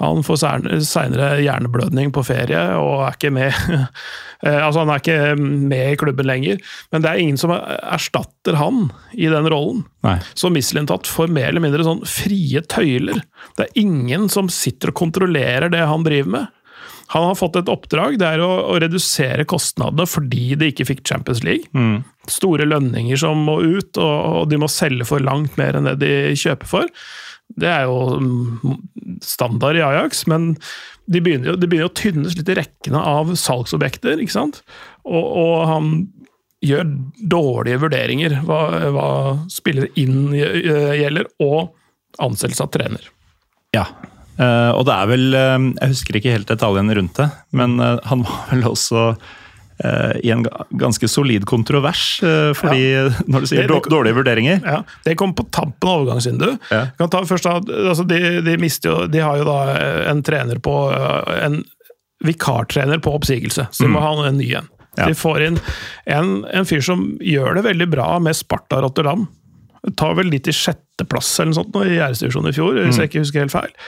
Han får seinere hjerneblødning på ferie og er ikke med eh, Altså, han er ikke med i klubben lenger, men det er ingen som erstatter han i den rollen. Nei. Så Mislintat får mer eller mindre sånn frie tøyler. Det er ingen som sitter og kontrollerer det han driver med. Han har fått et oppdrag, det er å, å redusere kostnadene fordi de ikke fikk Champions League. Mm. Store lønninger som må ut, og, og, de må selge for langt mer enn det de kjøper for. Det er jo mm, standard i Ajax, men de begynner, de begynner å tynnes litt i rekkene av salgsobjekter. ikke sant? Og, og han gjør dårlige vurderinger hva, hva spillere inn gjelder, og ansettelse av trener. Ja, Uh, og det er vel uh, Jeg husker ikke helt detaljene rundt det, men uh, han var vel også i en ganske solid kontrovers, fordi ja. når du sier det, det, dårlige vurderinger ja, Det kom på tampen av overgangsvinduet. Ja. Altså de, de, jo, de, har jo da en trener på En vikartrener på oppsigelse, så de må mm. ha en ny en. Ja. De får inn en, en, fyr som gjør det veldig bra med Sparta Rotterdam. Tar vel litt i sjetteplass eller noe sånt i æresdivisjonen i fjor, hvis mm. jeg ikke husker helt feil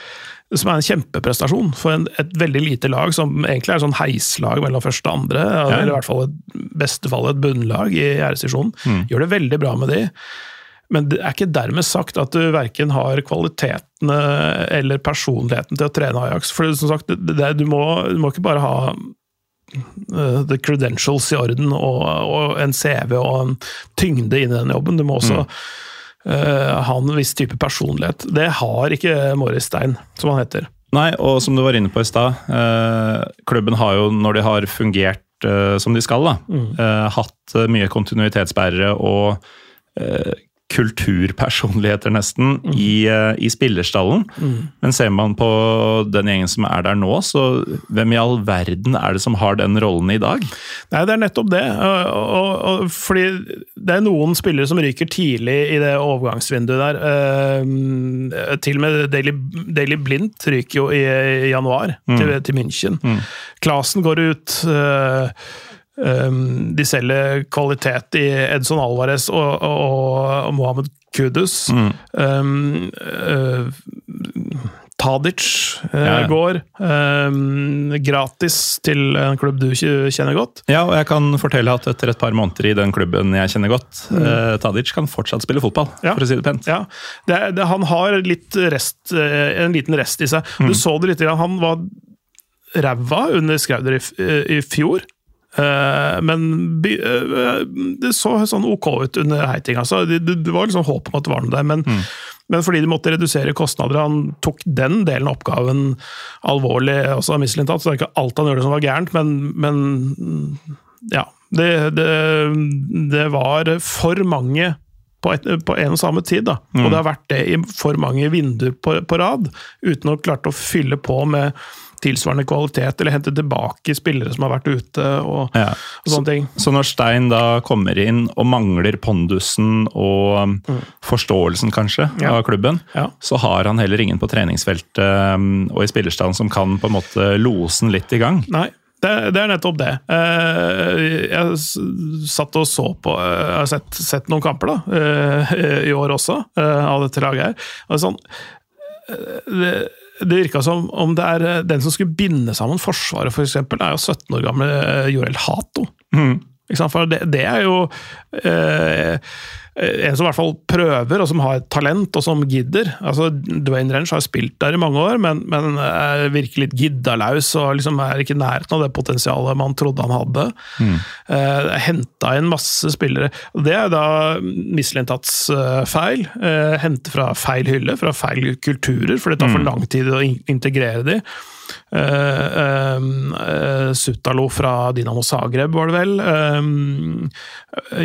som er en kjempeprestasjon for en, et veldig lite lag, som egentlig er sånn heislag mellom første og andre. Ja. Eller i hvert fall et beste fall et bunnlag i æresdivisjonen. Mm. Gjør det veldig bra med de. Men det er ikke dermed sagt at du verken har kvalitetene eller personligheten til å trene Ajax. For som sagt, det, du, må, du, må, ikke bare ha uh, the credentials i orden og, og, en CV og en tyngde inn i den jobben. Du må også mm uh, ha en viss type personlighet. Det har ikke Morris Stein, som han heter. Nei, og som du var inne på i stad, uh, klubben har jo, når de har fungert uh, som de skal, da, mm. hatt mye kontinuitetsbærere og kulturpersonligheter, nesten, i, eh, i spillerstallen. Men ser man på den gjengen som er der nå, så hvem i all verden er det som har den rollen i dag? Nei, det er nettopp det. Og, og, og, fordi det er noen spillere som ryker tidlig i det overgangsvinduet der. Uh, til og med Daily, Daily Blindt ryker jo i, i januar mm. til, til München. Mm. Klasen går ut. Uh, Um, de selger kvalitet i Edson Alvarez og, og, og Mohammed Kudus. Mm. Um, uh, Tadic uh, ja. går um, gratis til en klubb du kjenner godt. Ja, og jeg kan fortelle at etter et par måneder i den klubben jeg kjenner godt, mm. uh, Tadic kan fortsatt spille fotball, ja. for å si det pent. Ja, det, det, Han har rest, en liten rest i seg. Mm. Du så det litt, han var ræva under Skrauder i, i fjor. Eh, men eh, det så sånn ok ut under heiting. Altså. Det, det var liksom håp om at det var noe der, men, mm. men, fordi de måtte redusere kostnader Han tok den delen av oppgaven alvorlig, også mislintatt, Så det er ikke alt han gjorde som var gærent, men, men ja. Det, det, det, var for mange på, et, på, en og samme tid. Da. Mm. Og det har vært det i for mange vinduer på, på rad, uten å klart å fylle på med tilsvarende kvalitet, eller hente tilbake spillere som har vært ute. og, ja. og sånne ting. Så, så, når Stein da kommer inn og mangler pondusen og um, mm. forståelsen kanskje ja. av klubben, ja. så har han heller ingen på treningsfeltet um, og i spillerstanden som kan på en måte lose den litt i gang. Nei, det, det, er nettopp det. Eh, jeg satt og så på eh, Jeg har sett, sett noen kamper da, eh, i år også, av dette laget her. Og sånn, det, det virka som om det er eh, den som skulle binde sammen Forsvaret, f.eks., for er jo 17 år gamle eh, Jorel Hato. Mm. For det, det, er jo Eh, en som i hvert fall prøver, og som har et talent, og som gidder. Altså, Dwayne Rench har spilt der i mange år, men, men er virkelig litt giddalaus og liksom er ikke i nærheten av det potensialet man trodde han hadde. Mm. Eh, Henta inn masse spillere. og Det er da Mislintats uh, feil. Eh, Hente fra feil hylle, fra feil kulturer, for det tar for mm. lang tid å integrere de. Uh, uh, Sutalo fra Dinamo Zagreb, var det vel.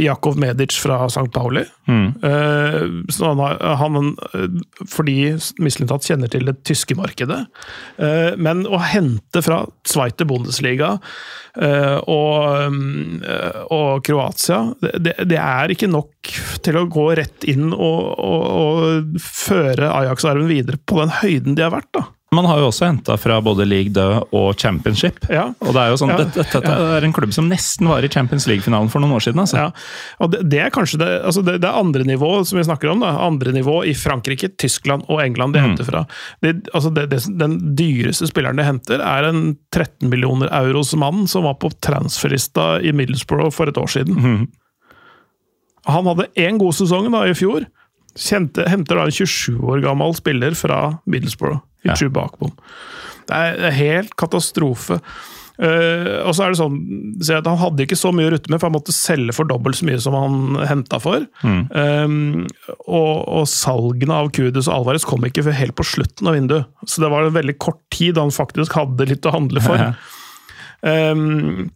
Jakov Medic fra St. Pauli. Mm. Han, han, fordi Mislintat kjenner til det tyske markedet. men å hente fra Sveite Bundesliga og, og Kroatia, det, det, er ikke nok til å gå rett inn og, og, og føre Ajax-arven videre på den høyden de har vært. da. Man har jo også henta fra både League Død og Championship. Ja. Og det er jo sånn, ja. dette, dette er en klubb som nesten var i Champions League-finalen for noen år siden. Altså. Ja. Og det, det, er kanskje det, altså det, det andre nivå som vi snakker om. Da. Andre nivå i Frankrike, Tyskland og England de mm. henter fra. Altså den dyreste spilleren de henter, er en 13 millioner euros-mann som var på transferlista i Middlesbrough for et år siden. Mm. Han hadde én god sesong da, i fjor. Kjente, henter da en 27 år gammel spiller fra Middlesbrough i ja. Chewbacca. Det er helt katastrofe. Uh, og så er det sånn at Han hadde ikke så mye å rutte med, for han måtte selge for dobbelt så mye som han henta for. Mm. Um, og, og, salgene av Kudus og Alvarez kom ikke helt på slutten av vinduet. Så det var en veldig kort tid han faktisk hadde litt å handle for. um,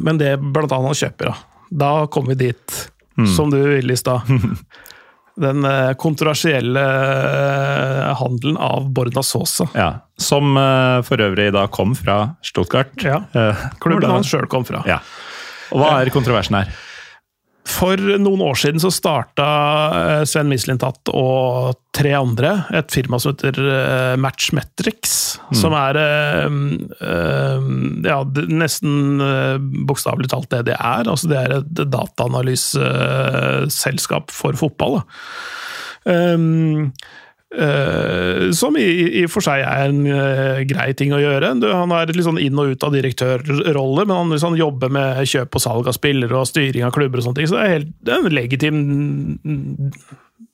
men det blant annet han kjøper, da. Da kom vi dit, mm. som du ville i stad. den eh, kontroversielle eh, handelen av Borda Sosa. Ja, Som uh, for øvrig da kom fra Stuttgart. Ja, Klubben han sjøl kom fra. Ja. Og Hva er kontroversen her? For noen år siden så starta eh, Sven Mislintat og tre andre et firma som heter eh, Matchmetrics. Mm. Som er eh, ja, nesten bokstavelig talt det det er. Altså det er et dataanalyseselskap for fotball. Da. Um, Uh, som i, og for seg er en uh, grei ting å gjøre. Du, han er litt sånn inn og ut av direktørrolle, men han liksom, jobber med kjøp og salg av spillere og styring av klubber og sånne ting. Så det er, helt, det er en legitim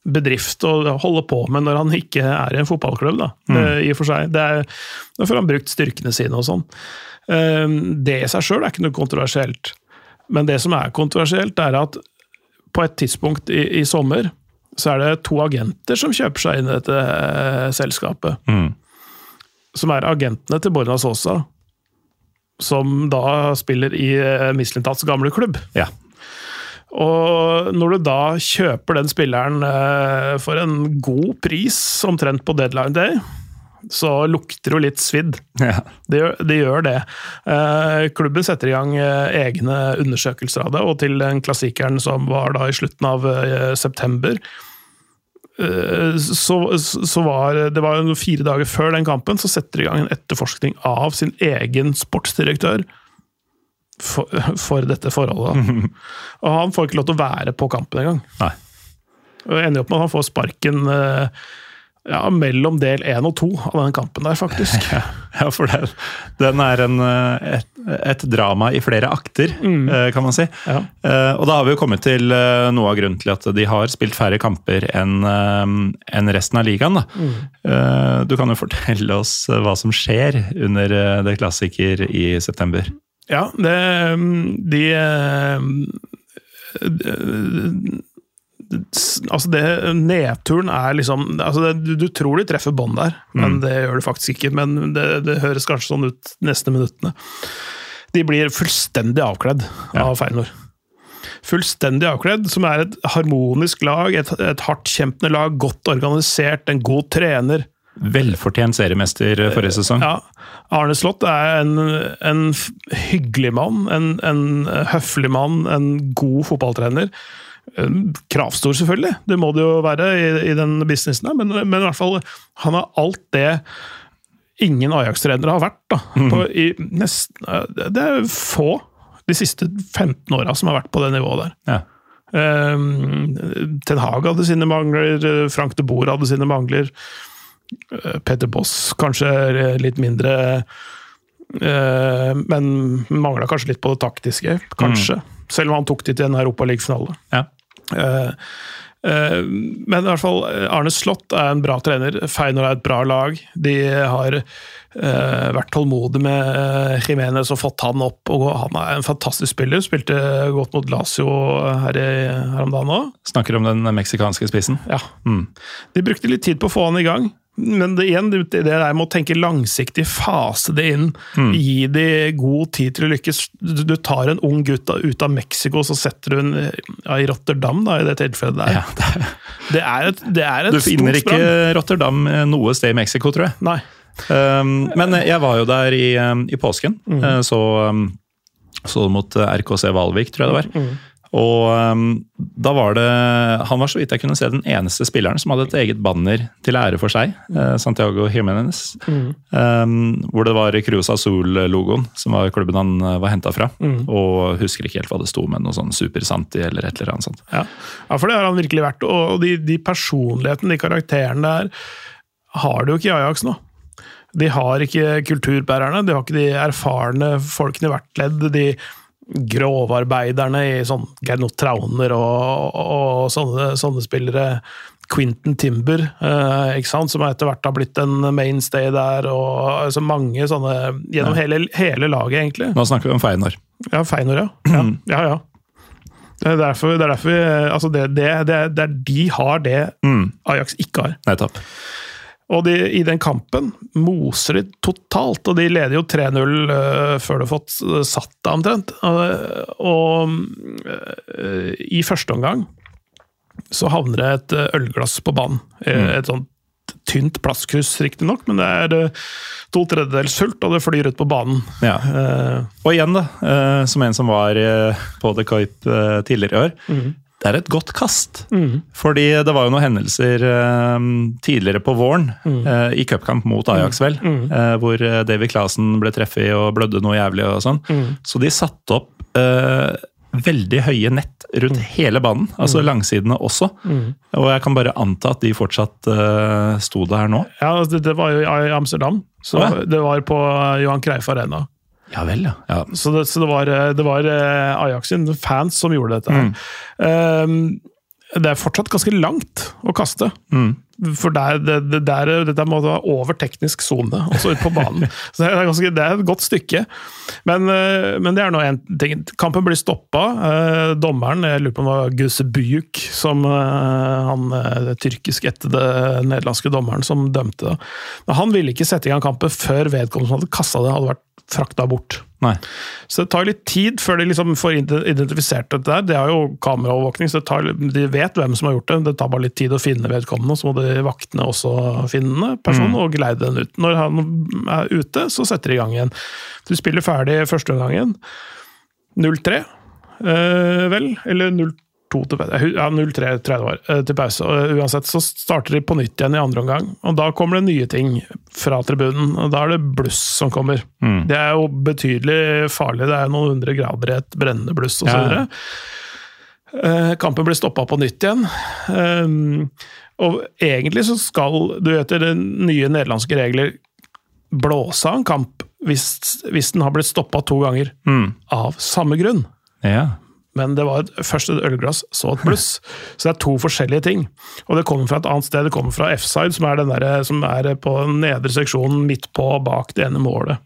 bedrift å holde på med når han ikke er i en fotballklubb. Da, mm. uh, i og for seg. Det er, da får han brukt styrkene sine og sånn. det i seg sjøl er ikke noe kontroversielt. Men det som er kontroversielt, er at på et tidspunkt i, i sommer så er det to agenter som kjøper seg inn i dette eh, selskapet. Mm. Som er agentene til Borna Sosa, som da spiller i eh, Mislintats gamle klubb. Ja. Og når du da kjøper den spilleren eh, for en god pris, omtrent på deadline day, så lukter det litt svidd. Ja. Det gjør det. Gjør det. Eh, klubben setter i gang eh, egne undersøkelser av det, og til den klassikeren som var da i slutten av eh, september eh, så, så var det var fire dager før den kampen, så setter de i gang en etterforskning av sin egen sportsdirektør for, for dette forholdet. Og han får ikke lov til å være på kampen engang. Ender opp med at han får sparken eh, ja, mellom del én og to av den kampen der, faktisk. Ja, for det, den er en, eh, et, et drama i flere akter, mm. kan man si. Ja. Eh, Og da har vi jo kommet til eh, noe av grunnen til at de har spilt færre kamper enn en resten av ligaen. Eh, Du kan jo fortelle oss eh, hva som skjer under eh, det klassiker i september. Ja, det De eh, de- Altså, det Nedturen er liksom altså det, du, du tror de treffer bånd der, men det gjør det faktisk ikke. Men det, det høres kanskje sånn ut de neste minuttene. De blir fullstendig avkledd av Feyenoord. Fullstendig avkledd, som er et harmonisk lag, et, et hardtkjempende lag, godt organisert, en god trener. Velfortjent seriemester eh, forrige sesong. Ja, Arne Slott er en, en hyggelig mann, en, en høflig mann, en god fotballtrener. En Kravstor, selvfølgelig. Det må det jo være i, i den businessen her, men, men i hvert fall han har alt det ingen Ajax-trenere har vært. da. På, i nesten, det er få de siste 15 åra som har vært på det nivået der. Ja. Um, Ten Hag hadde sine mangler, Frank de Boer hadde sine mangler. eh, Peter Boss kanskje litt mindre uh, Men mangla kanskje litt på det taktiske, kanskje. Selv om han tok de til en Europaliga-finale. Ja. Uh, uh, men i hvert fall, Arne Slott er en bra trener. Feinor er et bra lag. De har uh, vært tålmodige med Jimenez og fått han opp. og Han er en fantastisk spiller. Spilte godt mot Lazio her, i, her om dagen òg. Snakker om den meksikanske spissen. Ja. De brukte litt tid på å få han i gang. Men det, igjen, det det der med å tenke langsiktig, fase det inn, gi de god tid til å lykkes. Du, tar en ung gutt ut av Mexico, så setter du en ja, i Rotterdam, da, i det tilfellet der. Ja, det, Det er et, det er et du finner ikke sprang. Rotterdam eh, noe sted i Mexico, tror jeg. Nei. Um, men jeg var jo der i, um, i påsken, eh, så, um, så mot eh, RKC Valvik, tror jeg det var. Og um, da var det Han var så vidt jeg kunne se den eneste spilleren som hadde et eget banner til ære for seg. eh, Santiago Jimenez. Um, hvor det var Cruz Azul-logoen, som var klubben han eh, var henta fra. Og husker ikke helt hva det sto, men noe sånn Super Santi eller et eller annet sånt. Ja. ja, for det har han virkelig vært. Og de, de personlighetene, de karakterene der, har det jo ikke i Ajax nå. De har ikke kulturbærerne, de har ikke de erfarne folkene i hvert ledd. De grovarbeiderne i sånn Gernot Trauner og, og sånne, sånne spillere. Quentin Timber, eh, som etter hvert har blitt en mainstay der. og altså Mange sånne gjennom hele, hele laget, egentlig. Nå snakker vi om Feinor Ja, Feinor, ja. ja. ja, ja. Det er derfor, det er derfor vi, altså det, det, det, det de har det Ajax ikke har. Nettopp. Og de, i den kampen moser de totalt, og de leder jo 3-0 uh, før de har fått øh, satt det omtrent. Og, og uh, i første omgang så havner det et ølglass på banen. Mm. Et sånt tynt plastkryss, riktignok, men det er to tredjedels fullt, og det flyr ut på banen. Ja. Eh, Og igjen, da, eh, som en som var eh, på The Coip eh, tidligere i år. Det er et godt kast. Fordi det var jo noen hendelser eh, tidligere på våren, eh, i cupkamp mot Ajax, vel, eh, hvor David Davy Clasen ble treffet og blødde noe jævlig og sånn. Så de satte opp eh, veldig høye nett rundt hele banen, altså langsidene også. Og jeg kan bare anta at de fortsatt eh, sto der nå. Ja, altså, det, det var jo i Amsterdam. Så ja. Det var på Johan Kreif Arena. Ja vel, ja. ja. Så det, så det var, det var eh, Ajax sin fans som gjorde dette. Mm. Um, det er fortsatt ganske langt å kaste. For der, det, det, der, dette må være over teknisk sone, også ute på banen. så det er, ganske, det er et godt stykke. Men, eh, men det er nå en ting. Kampen blir stoppa. Eh, dommeren, jeg lurer på om det var Guse Byuk, som eh, han tyrkisk-ættede nederlandske dommeren som dømte. Men han ville ikke sette i gang kampen før vedkommende som hadde kassa det, hadde vært frakta bort. Nei. Så det tar litt tid før de liksom får identifisert dette der. Det har jo kameraovervåkning, så det tar, de vet hvem som har gjort det. Det tar bare litt tid å finne vedkommende, så må de vaktene også finne personen og geleide den ut. Når han er ute, så setter de i gang igjen. Du spiller ferdig første omgangen. 0-3, eh, vel? Eller 0-2 til pause. Ja, 0-3 tror jeg det var, eh, til pause. Og Uansett så starter de på nytt igjen i andre omgang, og da kommer det nye ting fra tribunen. og Da er det bluss som kommer. Det er jo betydelig farlig, det er noen hundre grader i et brennende bluss osv. Ja. Eh, Kampen blir stoppa på nytt igjen. Eh, og egentlig så skal du etter de nye nederlandske regler blåse av en kamp hvis, hvis den har blitt stoppa to ganger. Av samme grunn. Ja. Men det var først et ølglass, så et bluss. Så det er to forskjellige ting. Og det kommer fra et annet sted. Det kommer fra F-side, som er, den der, som er på den nedre seksjonen midt på bak det ene målet.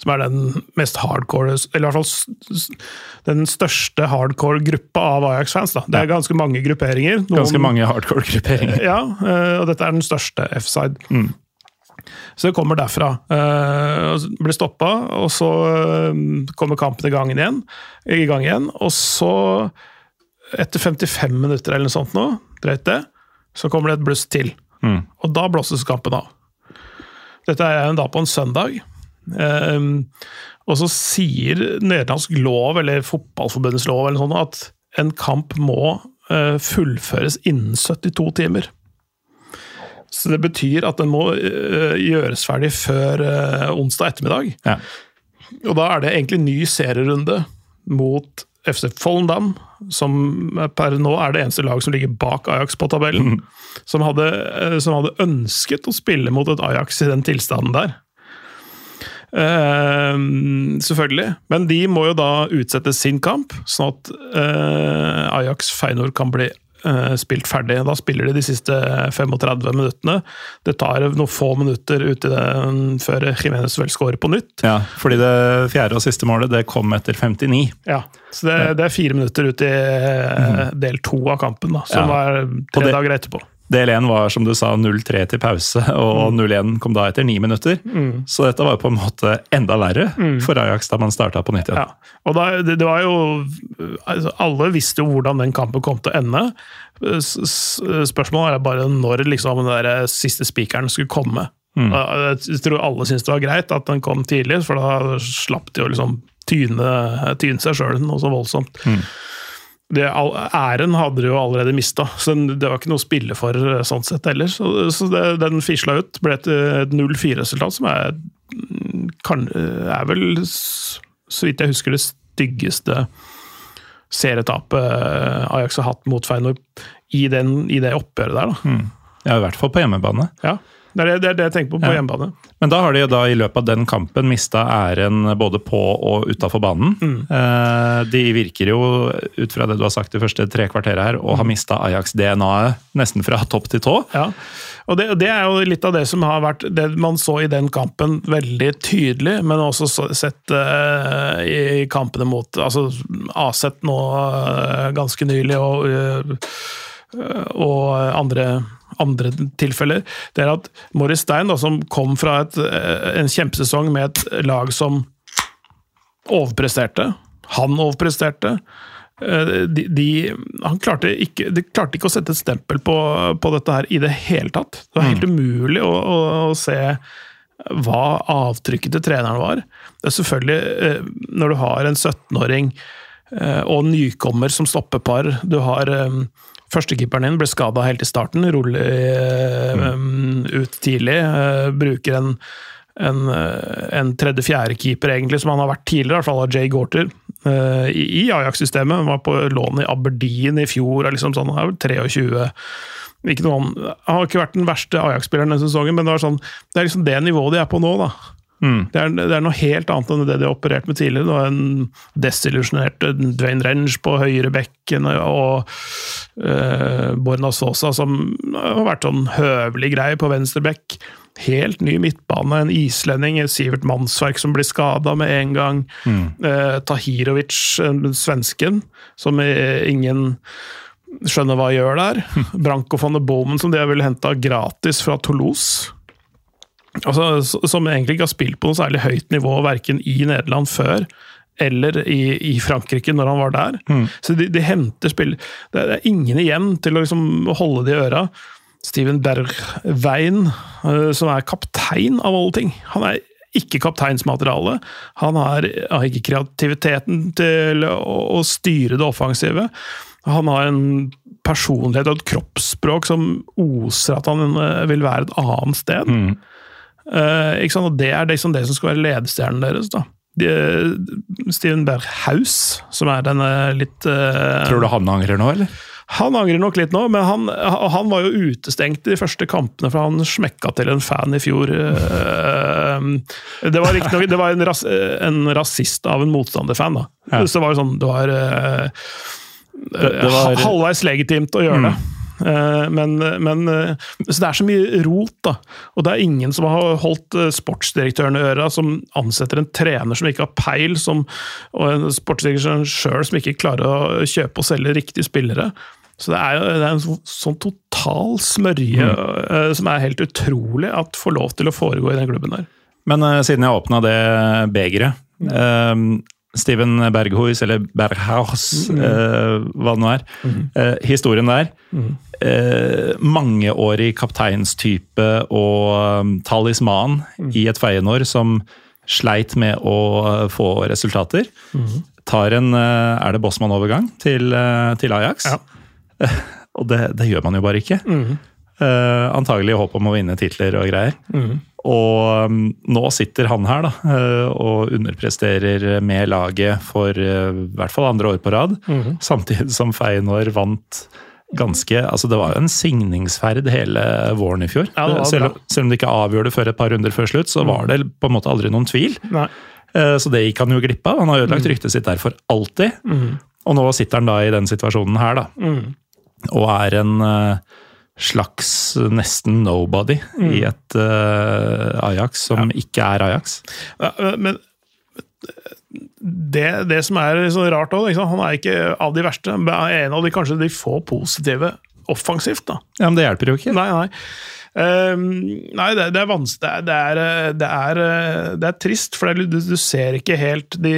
Som er den mest hardcore Eller i hvert fall den største hardcore gruppa av Ajax-fans. Det er ganske mange grupperinger. Noen- Ganske mange hardcore-grupperinger. ja, eh, og dette er den største F-side. Så det kommer derfra. Uh, og Blir stoppa, og så eh, kommer kampen i gang igjen. I gang igjen, Og så, etter 55 minutter eller noe sånt nå, drøyt det, så kommer det et bluss til. Og da blåses kampen av. Dette er da på en søndag. Eh, og så sier nederlandsk lov, eller fotballforbundets lov, eller sånt, at en kamp må uh, fullføres innen 72 timer. Så det betyr at den må eh, gjøres ferdig før eh, onsdag ettermiddag. Ja. Og da er det egentlig ny serierunde mot FC Follendam, som per nå er det eneste lag som ligger bak Ajax på tabellen. Som, hadde, eh, som hadde ønsket å spille mot et Ajax i den tilstanden der. Uh, selvfølgelig. Men de må jo da utsette sin kamp, sånn at uh, Ajax Feinor kan bli spilt ferdig. Da spiller de de siste 35 minuttene. Det tar noen få minutter ut i den før Jimenez vel scorer på nytt. ja, fordi det fjerde og siste målet det kom etter 59. Ja, Så det, det er fire minutter ut i eh, del to av kampen, da, som Ja. var tre det- dager etterpå. Del 1 var som du sa 0-3 til pause, og 0-1 kom da etter ni minutter. Så dette var på en måte enda verre for Ajax da man starta på nytt igjen. Ja. Og da, det, det var jo altså, Alle visste jo hvordan den kampen kom til å ende. Spørsmålet er bare når liksom, den der siste spikeren skulle komme. Mm. Jeg tror alle syntes det var greit at den kom tidlig, for da slapp de å liksom tyne, tyne seg sjøl noe så voldsomt. Det, æren hadde de jo allerede mista, så det var ikke noe å spille for eh, sånn sett heller. Så, så det, den fisla ut. Ble et eh, et 0-4-resultat, som er, mm, kan, er vel, så vidt jeg husker, det styggeste serietapet eh, Ajax har hatt mot Feyenoord i, den, i det oppgjøret der. Da. Ja, I hvert fall på hjemmebane. Ja, det er det, det er det jeg tenker på på Ja. hjemmebane. Men da har de jo da i løpet av den kampen mista æren både på og utafor banen. Eh, De virker jo, ut fra det du har sagt de første tre kvarterene her, å ha mista Ajax-DNA-et nesten fra topp til tå. Ja, og det, det er jo litt av det som har vært det man så i den kampen, veldig tydelig, men også sett uh, i kampene mot altså Aset nå uh, ganske nylig, og, uh, og andre, andre tilfeller. Det er at Morris Stein, da, som kom fra et, eh, en kjempesesong med et lag som overpresterte, han overpresterte, Eh, de, de, han klarte ikke, de klarte ikke å sette et stempel på, på dette her i det hele tatt. Det var helt umulig å, å, å se hva avtrykket til treneren var. Det er selvfølgelig, eh, når du har en 17-åring eh, og nykommer som stoppepar Du har Førstekeeperen din ble skada helt i starten, rolig eh, ut tidlig. eh, Bruker en en, eh, en tredje-fjerde keeper, egentlig, som han har vært tidligere, i hvert fall av Jay Gorter, eh, i, i Ajax-systemet. Var på lån i Aberdeen i fjor, er liksom sånn, han er vel 23. Ikke noe, han har ikke vært den verste Ajax-spilleren denne sesongen, men det, sånn, det er liksom det nivået de er på nå. da. Det, er, det er noe helt annet enn det de har operert med tidligere. Det en desillusjonert Dwayne Renge på høyre bekken og uh, Borna Sosa som har vært sånn høvelig grei på venstre bekk. Helt ny midtbane, en islending, Sivert Mannsverk som blir skada med en gang. Eh, Tahirovic, eh, svensken, som eh, ingen skjønner hva gjør der. Branko von der Bomen, som de har vel henta gratis fra Toulouse. Altså, som egentlig ikke har spilt på noe særlig høyt nivå, verken i Nederland før eller i, i Frankrike når han var der. Mm. Så de, de, henter spill Det er ingen igjen til å liksom holde det i øra. Steven Bergveien, eh, som er kaptein av alle ting. Han er ikke kapteinsmateriale. Han har, har ikke kreativiteten til å, å, styre det offensive. Han har en personlighet og et kroppsspråk som oser at han eh, vil være et annet sted. Mm. Uh, Det er liksom det som skal være ledestjernen deres. da. De, Steven Berghaus, som er denne litt uh, Tror du han angrer nå, eller? Han angrer nok litt nå, men han, han var jo utestengt i de første kampene, for han smekka til en fan i fjor. Eh, det var, riktignok det var en, ras, en, rasist av en motstanderfan, da. Ja. Så det var jo sånn Det var, det, det var halvveis legitimt å gjøre mm. det. Eh, men, men, så det er så mye rot, da. Og det er ingen som har holdt eh, sportsdirektøren i øra, som ansetter en trener som ikke har peil, som, og en sportsdirektør sjøl som ikke klarer å kjøpe og selge riktige spillere. Så det er, det er en sånn, sånn total smørje mm. uh, som er helt utrolig at får lov til å foregå i den klubben der. Men uh, siden jeg åpna det begeret mm. uh, Steven Berghuis, eller Berghaus, mm. hva det nå er. Mm. historien der. Mm. Mangeårig kapteinstype og um, talisman mm. i et Feyenoord som sleit med å få resultater. Mm. Tar en Er det Bossmann-overgang til, til Ajax? Ja. og det, det, gjør man jo bare ikke. Mm. Uh, antagelig i håp om å vinne titler og greier. Mm. Og um, nå sitter han her da, uh, og underpresterer med laget for uh, i hvert fall andre år på rad. Mm. Samtidig som Feyenoord vant ganske altså Det var jo en signingsferd hele våren i fjor. Ja, selv, selv, om de ikke avgjør det før et par runder før slutt, så var det på en måte aldri noen tvil. Nei. Så det gikk han jo glipp av. Han har ødelagt ryktet sitt der for alltid. Mm. Og nå sitter han da i den situasjonen her, da. Mm og er en uh, slags nesten nobody mm. i et uh, Ajax som ja. ikke er Ajax. Ja, men det, det, som er så rart òg, han er ikke av de verste. Han er en av de kanskje de få positive offensivt. da. Ja, Men det hjelper jo ikke. Nei, nei. Um, nei, det, det er vanskelig. Det er, det, er, det er, trist, for du, du ser ikke helt de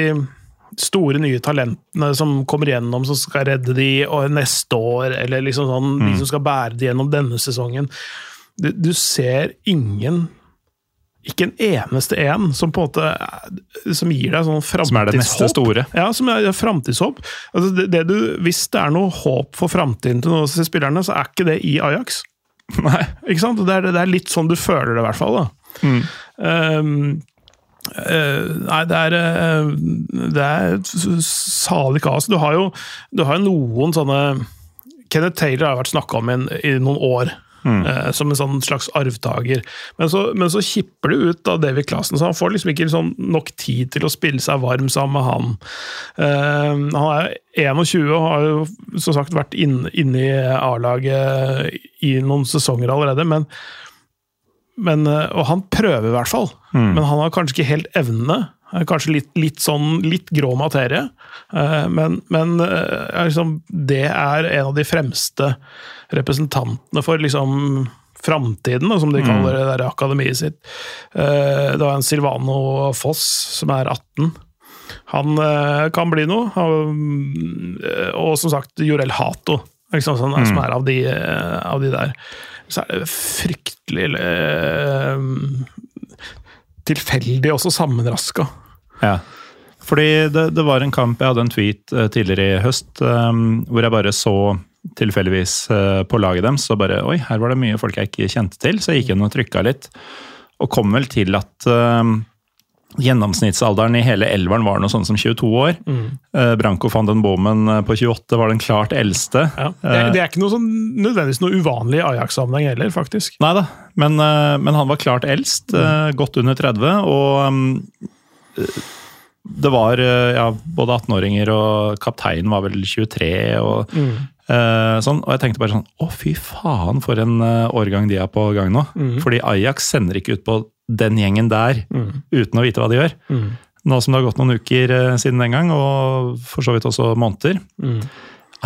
store, nye talentene som kommer gjennom, som skal redde de og neste år, eller liksom sånn, mm. de som skal bære de gjennom denne sesongen. Du, du, ser ingen ikke en eneste en som på en måte som gir deg sånn framtidshåp. Som er det neste store? Ja, som er framtidshåp. Altså det, det du, hvis det er noe håp for framtiden til noen av disse spillerne, så er ikke det i Ajax. Nei. Ikke sant? Det er, det er litt sånn du føler det, i hvert fall. da. Mm. Um, Uh, nei, det er, uh, det er salig kaos. Du har jo du har noen sånne Kenneth Taylor har vært snakka om i, i, noen år. Mm. Uh, som en sånn slags arvtaker. Men så, men så kipper det ut av David Klassen, så han får liksom ikke sånn nok tid til å spille seg varm sammen med han. han er 21 og har jo som sagt vært inne inn i A-laget i noen sesonger allerede. men men, eh, og han prøver i hvert fall, mm. men han har kanskje ikke helt evnene. Kanskje litt, litt, sånn litt grå materie, eh, men, men eh, liksom, det er en av de fremste representantene for liksom framtiden, som de mm. kaller det der akademiet sitt. Det var en Silvano Foss som er 18. Han kan bli noe. Og som sagt Jorel Hato, liksom, som mm. er av de, av de der så er det fryktelig eh, tilfeldig, også sammenraska. Ja. Fordi det, det, var en kamp Jeg hadde en tweet tidligere i høst um, hvor jeg bare så tilfeldigvis uh, på laget deres og bare Oi, her var det mye folk jeg ikke kjente til, så jeg gikk inn og trykka litt. Og kom vel til at uh, Gjennomsnittsalderen i hele elveren var noe sånn som 22 år. Mm. Uh, Branko van den Bomen eh, på 28 var den klart eldste. Ja. Det, er, det, er ikke noe sånn, nødvendigvis noe uvanlig i Ajax-sammenheng heller, faktisk. Nei da, men, uh, men, han var klart eldst. Uh, godt under 30. Og um, det var ja, både 18-åringer og kapteinen var vel 23. og mm. Sånn, og jeg tenkte bare sånn Å, fy faen, for en årgang de er på gang nå. Mm. Fordi Ajax sender ikke ut på den gjengen der mm. uten å vite hva de gjør. Mm. Nå som det har gått noen uker eh, siden den gang, og for så vidt også måneder. Mm.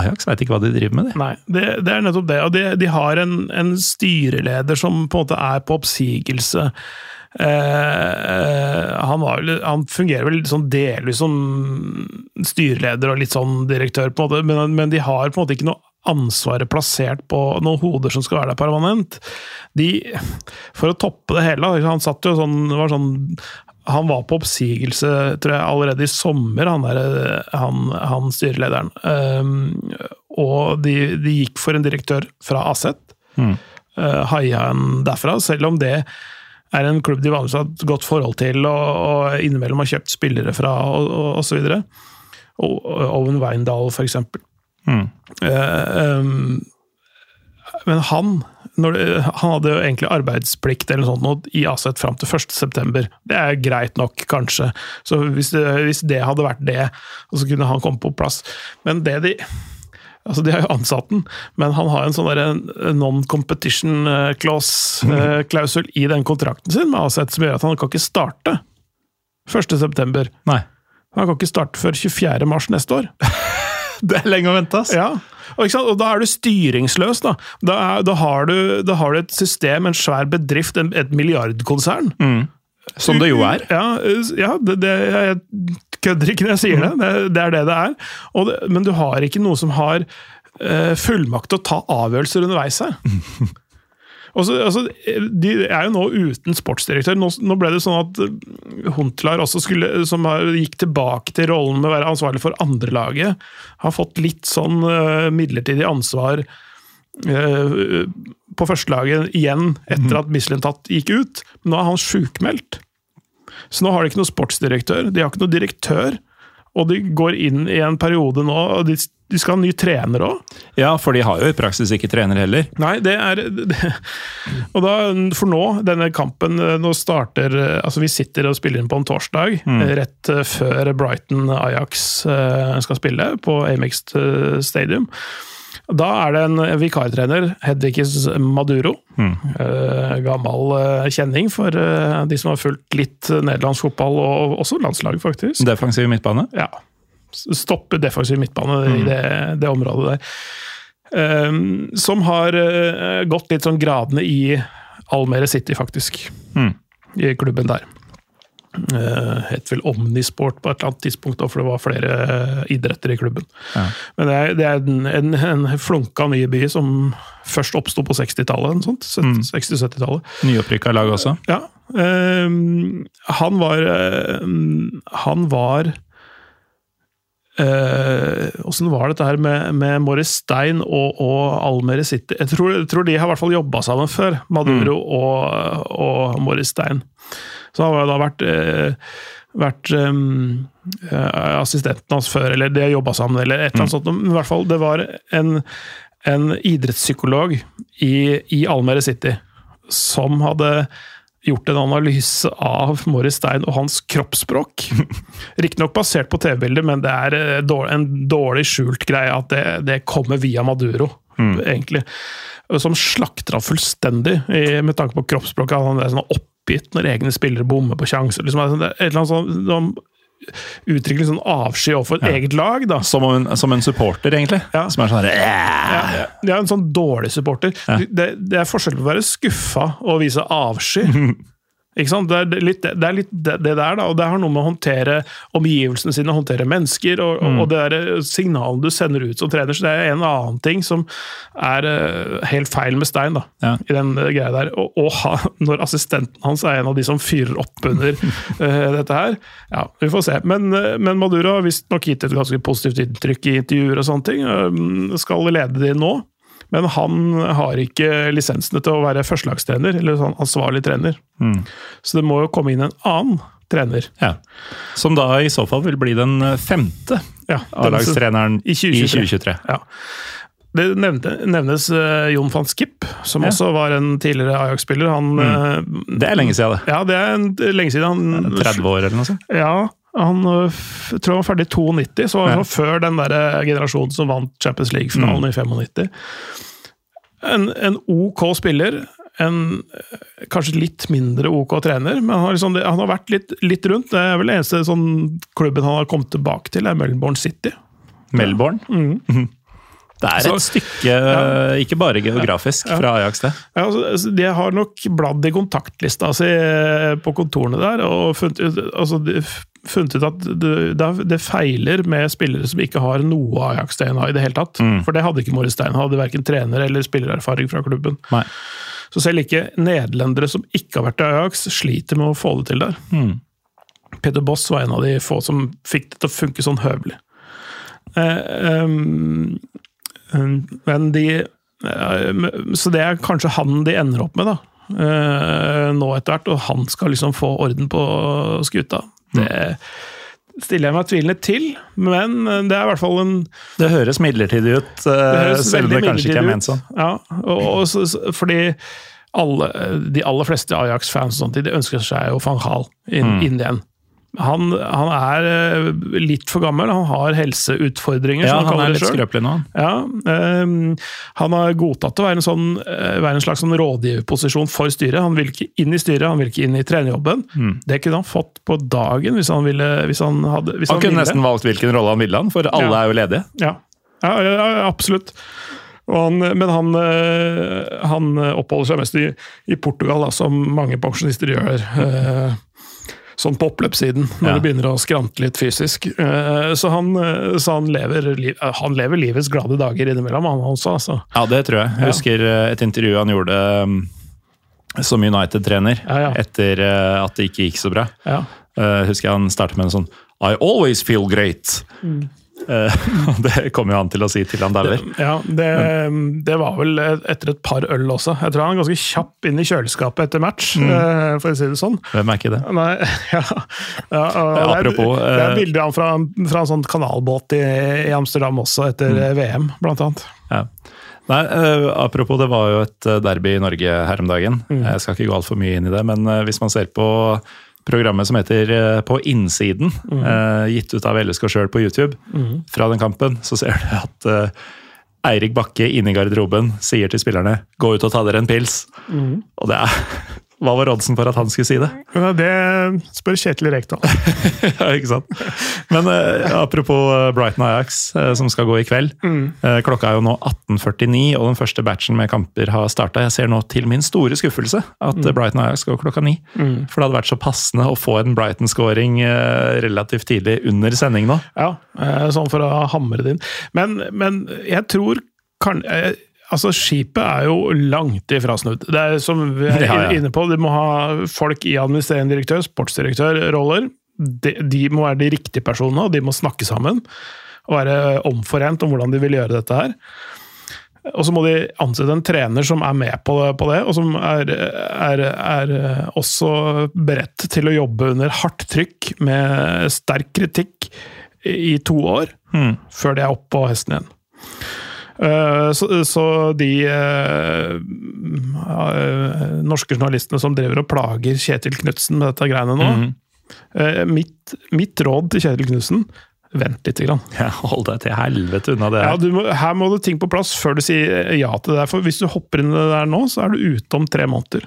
Ajax veit ikke hva de driver med. Det. Nei, det, det er nettopp det. Og de, de har en, en, styreleder som på en måte er på oppsigelse. Eh, han, var, han fungerer vel sånn delvis som styreleder og litt sånn direktør, på en måte, men, men de har på en måte ikke noe ansvaret plassert på noen hoder som skal være der permanent. De, for å toppe det hele, han satt jo sånn, var sånn han var på oppsigelse tror jeg, allerede i sommer, han, der, han, han styrelederen. Um, og de, de gikk for en direktør fra Aset. Mm. Uh, haia en derfra, selv om det er en klubb de vanligvis har et godt forhold til, og, og innimellom har kjøpt spillere fra, og, og, videre. Og, og Owen Weindal, for eksempel. Mm. Uh, um, men han når Han hadde jo egentlig arbeidsplikt eller noe sånt i Aset fram til 1.9. Det er greit nok, kanskje. Så hvis det, hvis det hadde vært det, og så kunne han komme på plass Men det de Altså, De har jo ansatt den, men han har en sånn non-competition eh, clause, eh, i den kontrakten sin med Aset som gjør at han kan ikke starte 1.9. Nei. Han kan ikke starte før 24. mars neste år. Det er lenge å vente, ass. Ja, og, og da er du styringsløs. Da, da, er, da, har, du, da har du et system, en svær bedrift, et milliardkonsern. Som det jo er. Ja, ja det, det, jeg kødder ikke når jeg sier det. Det, det er det det er. Og det, men du har ikke noe som har uh, fullmakt til å ta avgjørelser underveis her. Og så, altså, de er jo nå uten sportsdirektør. Nå, nå ble det sånn at Huntlar, også skulle, som gikk tilbake til rollen med å være ansvarlig for andrelaget, har fått litt sånn uh, midlertidig ansvar på førstelaget igjen, etter at Mislintat gikk ut. Men nå er han sjukmeldt. Så nå har de ikke noe sportsdirektør, de har ikke noe direktør. Og de går inn i en periode nå, og de, de skal ha en ny trener òg. Ja, for de har jo i praksis ikke trener heller. Nei, det er det, Og da, for nå, denne kampen Nå starter Altså, vi sitter og spiller inn på en torsdag, rett før Brighton Ajax eh, skal spille, på Amex Stadium. Da er det en vikartrener, Hedvikis Maduro. Eh, gammel eh, kjenning for eh, de som har fulgt litt nederlandsk fotball, og også landslag, faktisk. Defensiv midtbane. Ja. Stoppe defensiv midtbane i det, det området der. Um, som har gått litt sånn gradene i Almere City, faktisk. Mm. I klubben der. Uh, het vel Omnisport på et eller annet tidspunkt, for det var flere uh, idretter i klubben. Ja. Men det er, det er en, en, en flunka ny by som først oppsto på 60-tallet. Mm. 60-70-tallet. Nyopprykka lag også. Ja. ehm, han var ehm, Han var Åssen var dette her med, med Morris Stein og, og Almere City? Jeg tror, jeg tror de har i hvert fall jobba sammen før, Maduro og, og Morris Stein. Så han har jo da vært uh, vært um, assistenten hans før, eller de har jobba sammen, eller et eller annet sånt. Men i hvert fall, det var en, en idrettspsykolog i, i Almere City som hadde gjort en analyse av Morris Stein og hans kroppsspråk. Riktignok basert på TV-bilder, men det er eh, en dårlig skjult greie at det, det kommer via Maduro, egentlig. Som slakter han fullstendig, med tanke på kroppsspråket. Han er sånn oppgitt når egne spillere bommer på sjanser. Liksom, det er et eller annet sånn Uttrykker sånn avsky overfor et eget lag, da. Som en, som en supporter, egentlig. Ja. Som er sånn herre Ja, ja, en sånn dårlig supporter. Det, det er forskjell på å være skuffa og vise avsky. Det er litt det, er litt det, det der, da. Og det har noe med å håndtere omgivelsene sine, håndtere mennesker, og, og det der signalene du sender ut som trener. Så det er en annen ting som er eh, helt feil med Stein, da. Ja. I den eh, greia der. Og, og ha, når assistenten hans er en av de som fyrer opp under uh, dette her, ja, vi får se. Men, eh, men Maduro har visstnok gitt et ganske positivt inntrykk i intervjuer og sånne ting. eh, skal lede de nå. Men han har ikke lisensene til å være førstelagstrener, eller sånn ansvarlig trener. Så det må jo komme inn en annen trener. Ja. Som da i så fall vil bli den femte Ja, A-lagstreneren I i 2023. 2023. Ja. Det nevnes eh, Jon van Skip, som Ja. også var en tidligere Ajax-spiller. Han eh, Det er lenge siden, det. Ja, det er lenge siden. Han, 30 år eller noe sånt. Ja, han øh, tror han var ferdig i 92, så var Ja. han før den der øh, generasjonen som vant Champions League-finalen i 95. En, en OK spiller, en øh, kanskje litt mindre OK trener, men han har, liksom, han har vært litt, litt rundt. Det er vel den eneste sånn, klubben han har kommet tilbake til, er Melbourne City. Melbourne. Det er Så- et stykke, ikke bare geografisk, fra Ajax, det. Ja, altså, altså, de har nok bladd i kontaktlista si eh, på kontorene der og funnet ut, altså, funnet ut at det, det er- feiler med spillere som ikke har noe Ajax-DNA i det hele tatt. For det hadde ikke Moritz Stein. Hadde verken trener eller spillererfaring fra klubben. Nei. Så selv ikke nederlendere som ikke har vært i Ajax, sliter med å få det til der. Peter Boss var en av de få som fikk det til å funke sånn høvelig. Eh, um, men de eh, Så det er kanskje han de ender opp med, da. eh, nå etter hvert, og han skal liksom få orden på skuta. Det stiller jeg meg tvilende til, men det er i hvert fall en Det høres midlertidig ut, det eh, høres selv om det kanskje ikke er ment sånn. Ja, og, og fordi alle, de aller fleste Ajax-fans de ønsker seg jo van Hal inn, Mm. inn igjen. Han, han er eh, litt for gammel, han har helseutfordringer. Ja, som han, han er litt skrøpelig nå. Ja, um, han har godtatt å være en, sånn, eh, være en slags sånn rådgiverposisjon for styret. Han vil ikke inn i styret, han vil ikke inn i trenerjobben. Det kunne han fått på dagen hvis han ville. Hvis han, hadde, hvis Han han kunne ville. nesten valgt hvilken rolle han ville, han, for alle Ja. er jo ledige. Ja, ja, absolutt. Han, men han, han oppholder seg mest i, i Portugal, da, som mange pensjonister gjør. eh, Sånn på oppløpssiden, når Ja. det begynner å skrante litt fysisk. Eh, Så han, eh, så han, lever, eh, han lever livets glade dager innimellom, han også. Altså. Ja, det tror jeg. Jeg husker et intervju han gjorde um, som United-trener Ja, ja. etter at det ikke gikk så bra. Ja. Eh, husker jeg han startet med en sånn I always feel great. Mm. Eh, det kommer jo han til å si til han dauer. Ja, det, det var vel etter et par øl også. Jeg tror han er ganske kjapp inn i kjøleskapet etter match, mm. for å si det sånn. Hvem er ikke det? Nei, ja, ja og det, er, Apropos, det er eh, bilder av han fra, fra en sånn kanalbåt i, i Amsterdam også, etter Mm. eh, VM, blant annet. Ja. Nei, eh, Apropos, det var jo et eh, derby i Norge her om dagen. Mm. Jeg skal ikke gå altfor mye inn i det, men eh, hvis man ser på programmet som heter eh, På innsiden, Mm. eh, gitt ut av LSK sjøl på YouTube, fra den kampen, så ser du at eh, Eirik Bakke inne i garderoben sier til spillerne 'gå ut og ta dere en pils'. Mm. Og det er Hva var oddsen for at han skulle si det? Det spør Kjetil Rekdal. ja, ikke sant? Men eh, apropos eh, Brighton Ajax, eh, som skal gå i kveld. Eh, klokka er jo nå 18.49, og den første batchen med kamper har starta. Jeg ser nå til min store skuffelse at mm. Brighton Ajax går klokka ni. For det hadde vært så passende å få en Brighton-scoring eh, relativt tidlig under sending nå. Ja, eh, sånn for å hamre det inn. Men, men jeg tror kan, eh, Altså, Skipet er jo langt ifra snudd. Det er som vi er Ja, ja. inne på, de må ha folk i administrerende direktør, sportsdirektørroller. De, de må være de riktige personene, og de må snakke sammen. Og være omforent om hvordan de vil gjøre dette her. Og så må de ansette en trener som er med på det, på det og som er, er, er også beredt til å jobbe under hardt trykk med sterk kritikk i to år, før de er oppe på hesten igjen. Eh, Så, så de eh, eh, norske journalistene som driver og plager Kjetil Knutsen med dette greiene nå eh, mitt, mitt råd til Kjetil Knutsen vent litt. Grann. Ja, hold deg til helvete unna det Ja, her. du må, her må du ting på plass før du sier ja til det. der, For hvis du hopper inn i det der nå, så er du ute om tre måneder.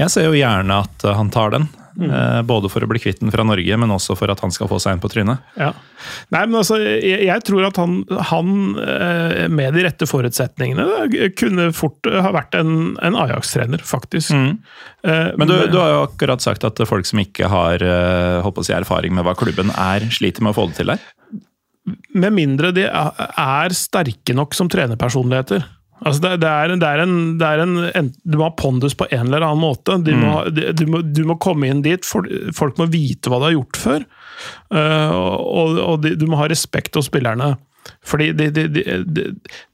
Jeg ser jo gjerne at han tar den. Eh, Både for å bli kvitt den fra Norge, men også for at han skal få seg en på trynet. Ja. Nei, men altså, jeg, jeg tror at han, han eh, med de rette forutsetningene kunne fort ha vært en, en Ajax-trener, faktisk. Eh, Mm. Men du, du har jo akkurat sagt at folk som ikke har eh, holdt på å si, erfaring med hva klubben er, sliter med å få det til der. Med mindre de er sterke nok som trenerpersonligheter. Altså det, det er, det er en, det er en, Du må ha pondus på en eller annen måte. De må, ha- de- du, må, du må komme inn dit. Folk, folk må vite hva du har gjort før. Uh, og og de, du må ha respekt hos spillerne. Fordi de, de, de, de,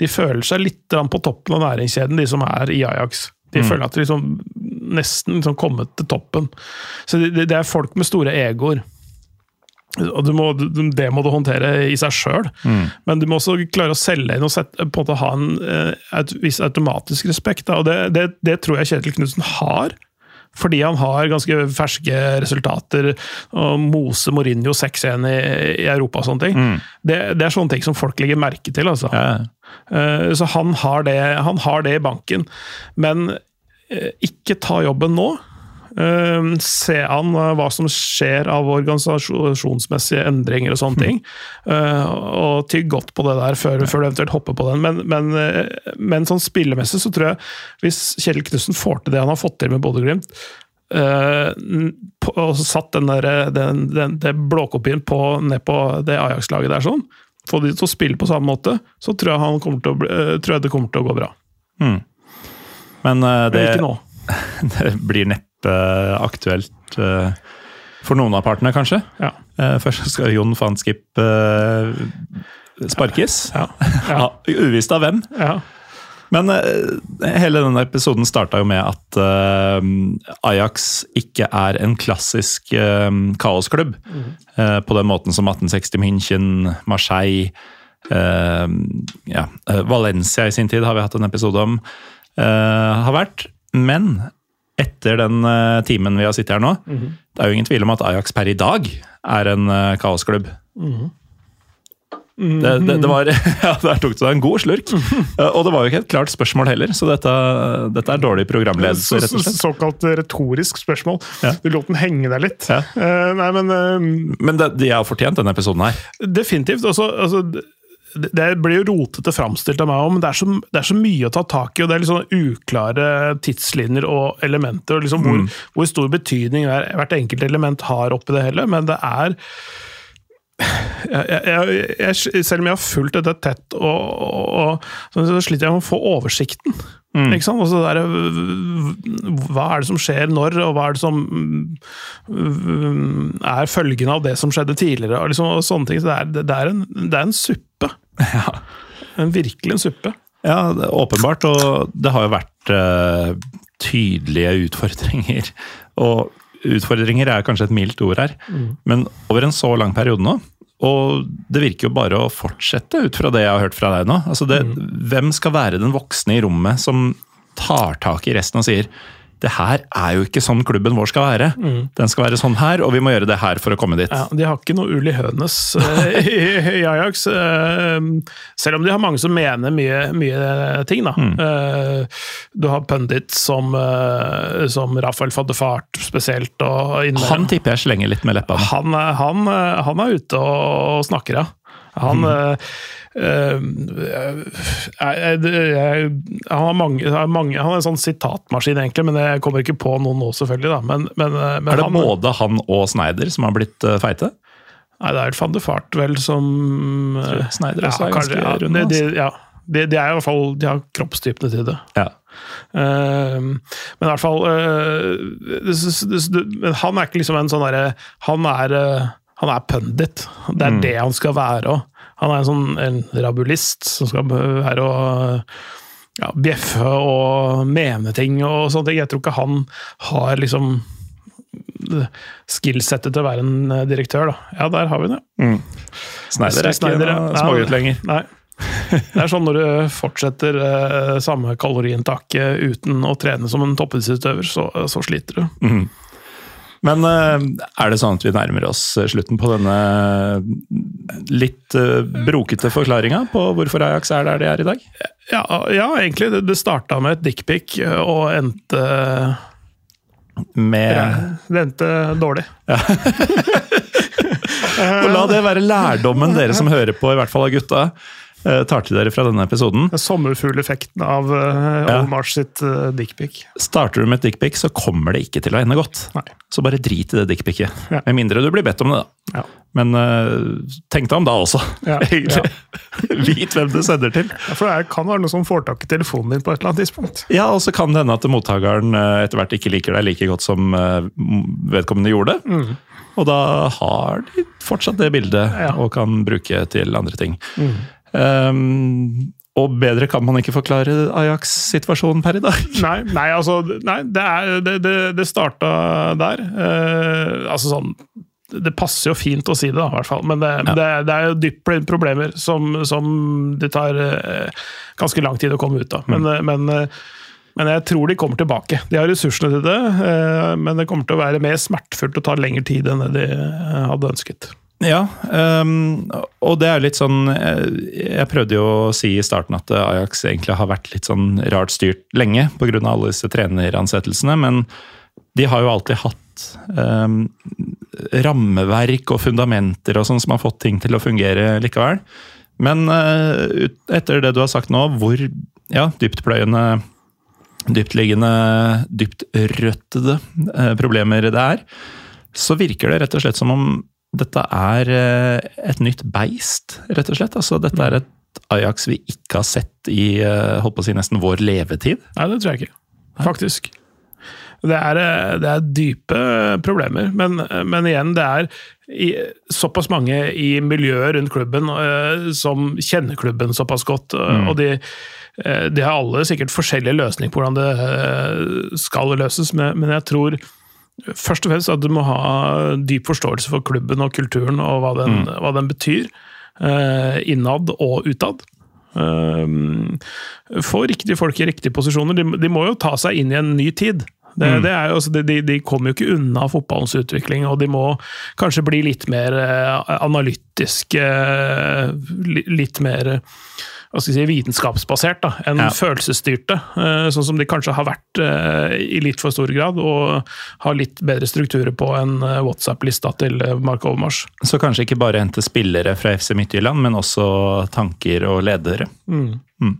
de føler seg litt på toppen av næringskjeden, de som er i Ajax. De føler at de liksom nesten liksom kommet til toppen. Så det, det er folk med store egoer. Du må, det må du håndtere i seg sjøl, men du må også klare å selge inn og sette, på en måte ha en eh, et viss automatisk respekt. Da. Og det, det, det tror jeg Kjetil Knutsen har, fordi han har ganske ferske resultater. og Mose Mourinho 6-1 i, i Europa og sånne ting. Det, det er sånne ting som folk legger merke til. altså. Ja. Eh, Så han har, det, han har det i banken. Men eh, ikke ta jobben nå. Eh, se an eh, hva som skjer av organisasjonsmessige endringer og sånne ting. Eh, og tygg godt på det der før, før du eventuelt hopper på den. Men, men, eh, men sånn spillemessig så tror jeg, hvis Kjell Knutsen får til det han har fått til med Bodø-Glimt og satt den der, den, den, det blåkopien på, ned på det Ajax-laget der sånn, få de til å spille på samme måte, så tror jeg, bli- tror jeg det kommer til å gå bra. Men det, Men ikke nå. det blir neppe aktuelt eh, for noen av partene, kanskje. Ja. Eh, Først skal Jon van Skip eh, sparkes. Ja. Ja, uvisst av hvem. Ja. Men hele denne episoden starta jo med at Ajax ikke er en klassisk kaosklubb. eh, på den måten som 1860 München, Marseille, ja, Valencia i sin tid har vi hatt en episode om, har vært. Men etter den eh, timen vi har sittet her nå, det er jo ingen tvil om at Ajax per i dag er en eh, kaosklubb. Det, det, det var, ja, Der tok du deg en god slurk. Eh, Og det var jo ikke et klart spørsmål heller, så dette, dette er dårlig programledelse, rett og slett. Såkalt retorisk spørsmål. Ja. Du lot den henge deg litt. Ja. Uh, nei, men uh, Men det, de har fortjent denne episoden her. definitivt. Også, altså, det, blir jo rotete framstilt av meg òg, men det er, så, det er så mye å ta tak i. og Det er litt sånn uklare tidslinjer og elementer. og liksom hvor, hvor stor betydning er, hvert enkelt element har oppi det hele. Men det er jeg, jeg, jeg, selv om jeg har fulgt dette tett, og, og, og, så sliter jeg med å få oversikten. Ikke sant? Der, hva er det som skjer når, og hva er det som mm, er følgene av det som skjedde tidligere? Og, liksom, og sånne ting. Så det, er, det, er en, det er en suppe. En virkelig en suppe. Ja, åpenbart, og det har jo vært uh, tydelige utfordringer. Og utfordringer er kanskje et mildt ord her, men over en så lang periode nå. Og det virker jo bare å fortsette ut fra det jeg har hørt fra deg nå. Altså det, Hvem skal være den voksne i rommet som tar tak i resten og sier det her er jo ikke sånn klubben vår skal være. Den skal være sånn her, og vi må gjøre det her for å komme dit. Ja, De har ikke noe Uli Hønes eh, i, i Ajax, eh, selv om de har mange som mener mye, mye ting. da. Eh, Du har pundit som, som Rafael Faddefart spesielt. og Han tipper jeg slenger litt med leppene. han, han, han er ute og snakker, ja. Han Mm jeg- jeg- jeg- Han har mange, har mange Han er en sånn sitatmaskin, egentlig, men jeg kommer ikke på noen nå, selvfølgelig. da. Men, men, eh, men Er det han, både han og Sneider som har blitt eh, feite? Nei, det er van de Fart, vel, som Sneider også er ganske ja, runde. de, de, altså. ja. De, de er i hvert fall De har kroppstypene til det. Ja. Uh, men i hvert fall uh, det, det, det, Han er ikke liksom en sånn derre Han er eh, han er pundit. Det er det han skal være òg. Han er en sånn en rabulist som skal være å ja, bjeffe og mene ting og sånne ting. Jeg tror ikke han har liksom skillsettet til å være en eh, direktør, da. Ja, der har vi det. Sneider er ikke noe smågutt lenger. Nei. Det er sånn når du fortsetter eh, samme kaloriinntaket uten å trene som en toppidrettsutøver, så, så sliter du. Men eh, er det sånn at vi nærmer oss slutten på denne litt eh, brokete forklaringa på hvorfor Ajax er der de er i dag? Ja, ja egentlig. Det, det starta med et dickpic og endte Med Det endte dårlig. Og la det være lærdommen dere som hører på, i hvert fall av gutta, eh, tar til dere fra denne episoden. Sommerfugleffekten av uh, Ja. Omars sitt uh, dickpic. Starter du med et dickpic, så kommer det ikke til å ende godt. Nei. Så bare drit i det dickpicet. Ja. Med mindre du blir bedt om det, da. Ja. Men uh, tenk deg om da også, Ja, egentlig. Vit hvem du sender til. Ja, for det kan være noe som får tak i telefonen din på et eller annet tidspunkt. Ja, og så kan det hende at mottakeren eh, etter hvert ikke liker deg like godt som eh, vedkommende gjorde. Og da har de fortsatt det bildet Ja. og kan bruke til andre ting. Um, og bedre kan man ikke forklare Ajax-situasjonen per i dag. Nei, nei altså nei, det, er, det, det, det starta der. Uh, altså sånn Det passer jo fint å si det, da, i hvert fall. Men det, Ja. det, det er jo dypt problemer som, som det tar uh, ganske lang tid å komme ut av. Men, mm. men, uh, men jeg tror de kommer tilbake. De har ressursene til det, men det kommer til å være mer smertefullt og ta lengre tid enn det de hadde ønsket. Ja, um, og det er litt sånn jeg, Jeg prøvde jo å si i starten at Ajax egentlig har vært litt sånn rart styrt lenge pga. alle disse treneransettelsene, men de har jo alltid hatt um, rammeverk og fundamenter og sånn som har fått ting til å fungere likevel. Men uh, etter det du har sagt nå, hvor ja, dyptpløyende, dyptliggende, dyptrøttede uh, problemer det er, så virker det rett og slett som om dette er uh, et nytt beist, rett og slett. Altså, dette er et Ajax vi ikke har sett i holdt på å si, nesten vår levetid. Nei, det tror jeg ikke. Faktisk. Det er, det er, dype problemer, men, men igjen, det er såpass mange i miljøet rundt klubben som kjenner klubben såpass godt. Mm. Og de, de, har alle sikkert forskjellige løsninger på hvordan det skal løses, men, jeg tror først og fremst at du må ha dyp forståelse for klubben og kulturen og hva den, mm. hva den betyr. innad og utad. Få riktige folk i riktige posisjoner. De, de må jo ta seg inn i en ny tid. Det, mm. det jo, altså, de, de, kommer jo ikke unna fotballens utvikling, og de må kanskje bli litt mer uh, analytiske, litt mer hva skal jeg si, vitenskapsbasert da, enn ja. følelsesstyrte, uh, sånn som de kanskje har vært uh, i litt for stor grad, og har litt bedre strukturer på enn WhatsApp-lista til Mark Overmars. Så kanskje ikke bare hente spillere fra FC Midtjylland, men også tanker og ledere. Mm. Mm.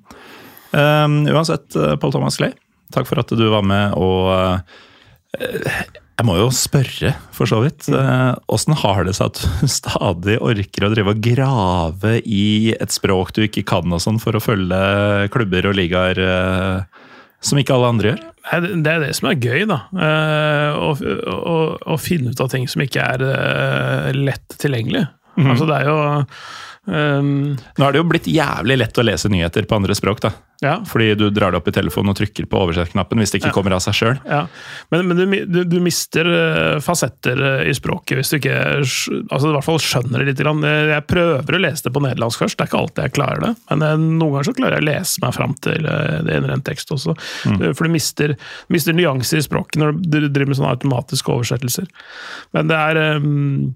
Um, uansett, Paul Thomas Clay, Takk for at du var med, og eh, jeg må jo spørre, for så vidt. Åssen eh, har det seg at du stadig orker å drive og grave i et språk du ikke kan, og sånn, for å følge klubber og ligaer eh, som ikke alle andre gjør? Det er det som er gøy, da. Å, å, å finne ut av ting som ikke er lett tilgjengelig. Mm. Altså, det er jo Um, Nå er det jo blitt jævlig lett å lese nyheter på andre språk. da. Ja. Fordi du drar det opp i telefonen og trykker på oversettknappen hvis det ikke ja. kommer av seg sjøl. Ja. Men, men du, du, du, mister uh, fasetter uh, i språket hvis du ikke altså i hvert fall skjønner det litt. Jeg prøver å lese det på nederlandsk først, det er ikke alltid jeg klarer det. Men uh, noen ganger så klarer jeg å lese meg fram til det ene en tekst også. Mm. For du mister, mister nyanser i språket når du driver med sånne automatiske oversettelser. Men det er um,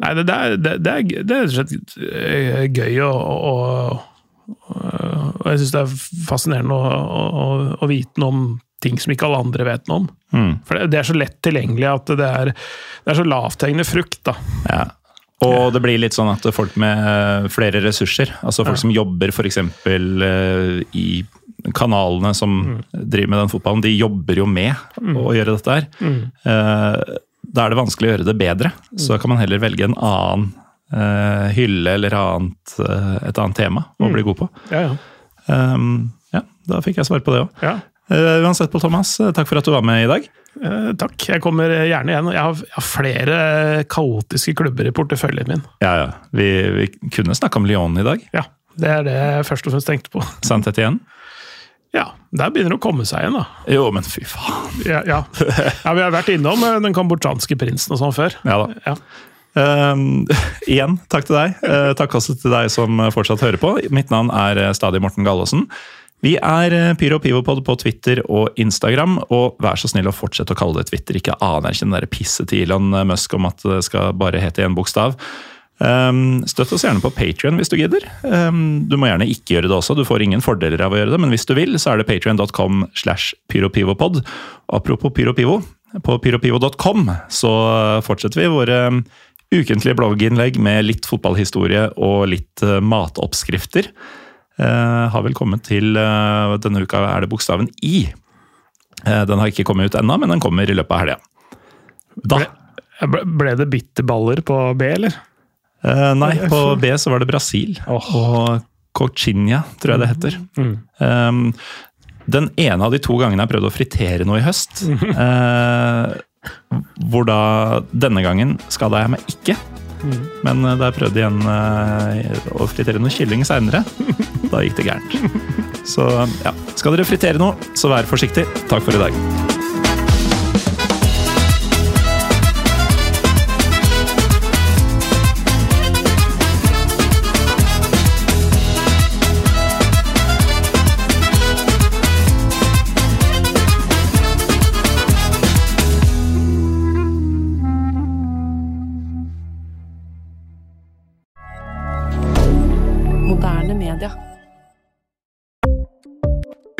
Nei, det, er, det, det, er, det er rett og slett eh, gøy å, å, og jeg syns det er fascinerende å, å, å, vite noe om ting som ikke alle andre vet noe om. Mm. For det, er så lett tilgjengelig at det er, det er så lavthengende frukt. da. Ja. Og det blir litt sånn at folk med eh, flere ressurser, altså folk ja. som jobber f.eks. Eh, i kanalene som mm. driver med den fotballen, de jobber jo med mm. å gjøre dette her. Mm da er det vanskelig å gjøre det bedre. Så kan man heller velge en annen uh, hylle eller annet, uh, et annet tema å mm. bli god på. Ja, ja. Um, ja, da fikk jeg svar på det òg. Ja. Uh, uansett, Pål Thomas, takk for at du var med i dag. takk, jeg kommer gjerne igjen. Jeg har, jeg har, flere kaotiske klubber i porteføljen min. Ja, ja. Vi, vi kunne snakke om Lyon i dag. Ja, det er det jeg først og fremst tenkte på. Sant igjen? Ja, der begynner det å komme seg igjen, da. Jo, men fy faen. Ja, ja. ja vi har vært innom eh, den kambodsjanske prinsen og sånn før. Ja da. Ja. Um, igjen, takk til deg. Uh, takk også til deg som fortsatt hører på. Mitt navn er stadig Morten Gallaasen. Vi er Pyro Pivopod på Twitter og Instagram, og vær så snill å fortsette å kalle det Twitter. Ikke anerkjenn det pisset til Elon Musk om at det skal bare hete én bokstav. Um, støtt oss gjerne på Patrion hvis du gidder. Um, du må gjerne ikke gjøre det også, du får ingen fordeler av å gjøre det, men hvis du vil, så er det patrion.com slash pyropivopod. Apropos pyropivo, på pyropivo.com så fortsetter vi våre ukentlige blogginnlegg med litt fotballhistorie og litt uh, matoppskrifter. Uh, har vel kommet til uh, Denne uka er det bokstaven I. den har ikke kommet ut ennå, men den kommer i løpet av helga. Ble, ble det bitterballer på B, eller? Uh, nei, på B så var det Brasil. Oh. Og Cochinha, tror jeg det heter. Mm. Um, den ene av de to gangene jeg prøvde å fritere noe i høst. Uh, hvor da denne gangen skada jeg meg ikke. Mm. Men uh, da jeg prøvde igjen å fritere noe kylling seinere, da gikk det gærent. Så ja, skal dere fritere noe, så vær forsiktig. Takk for i dag.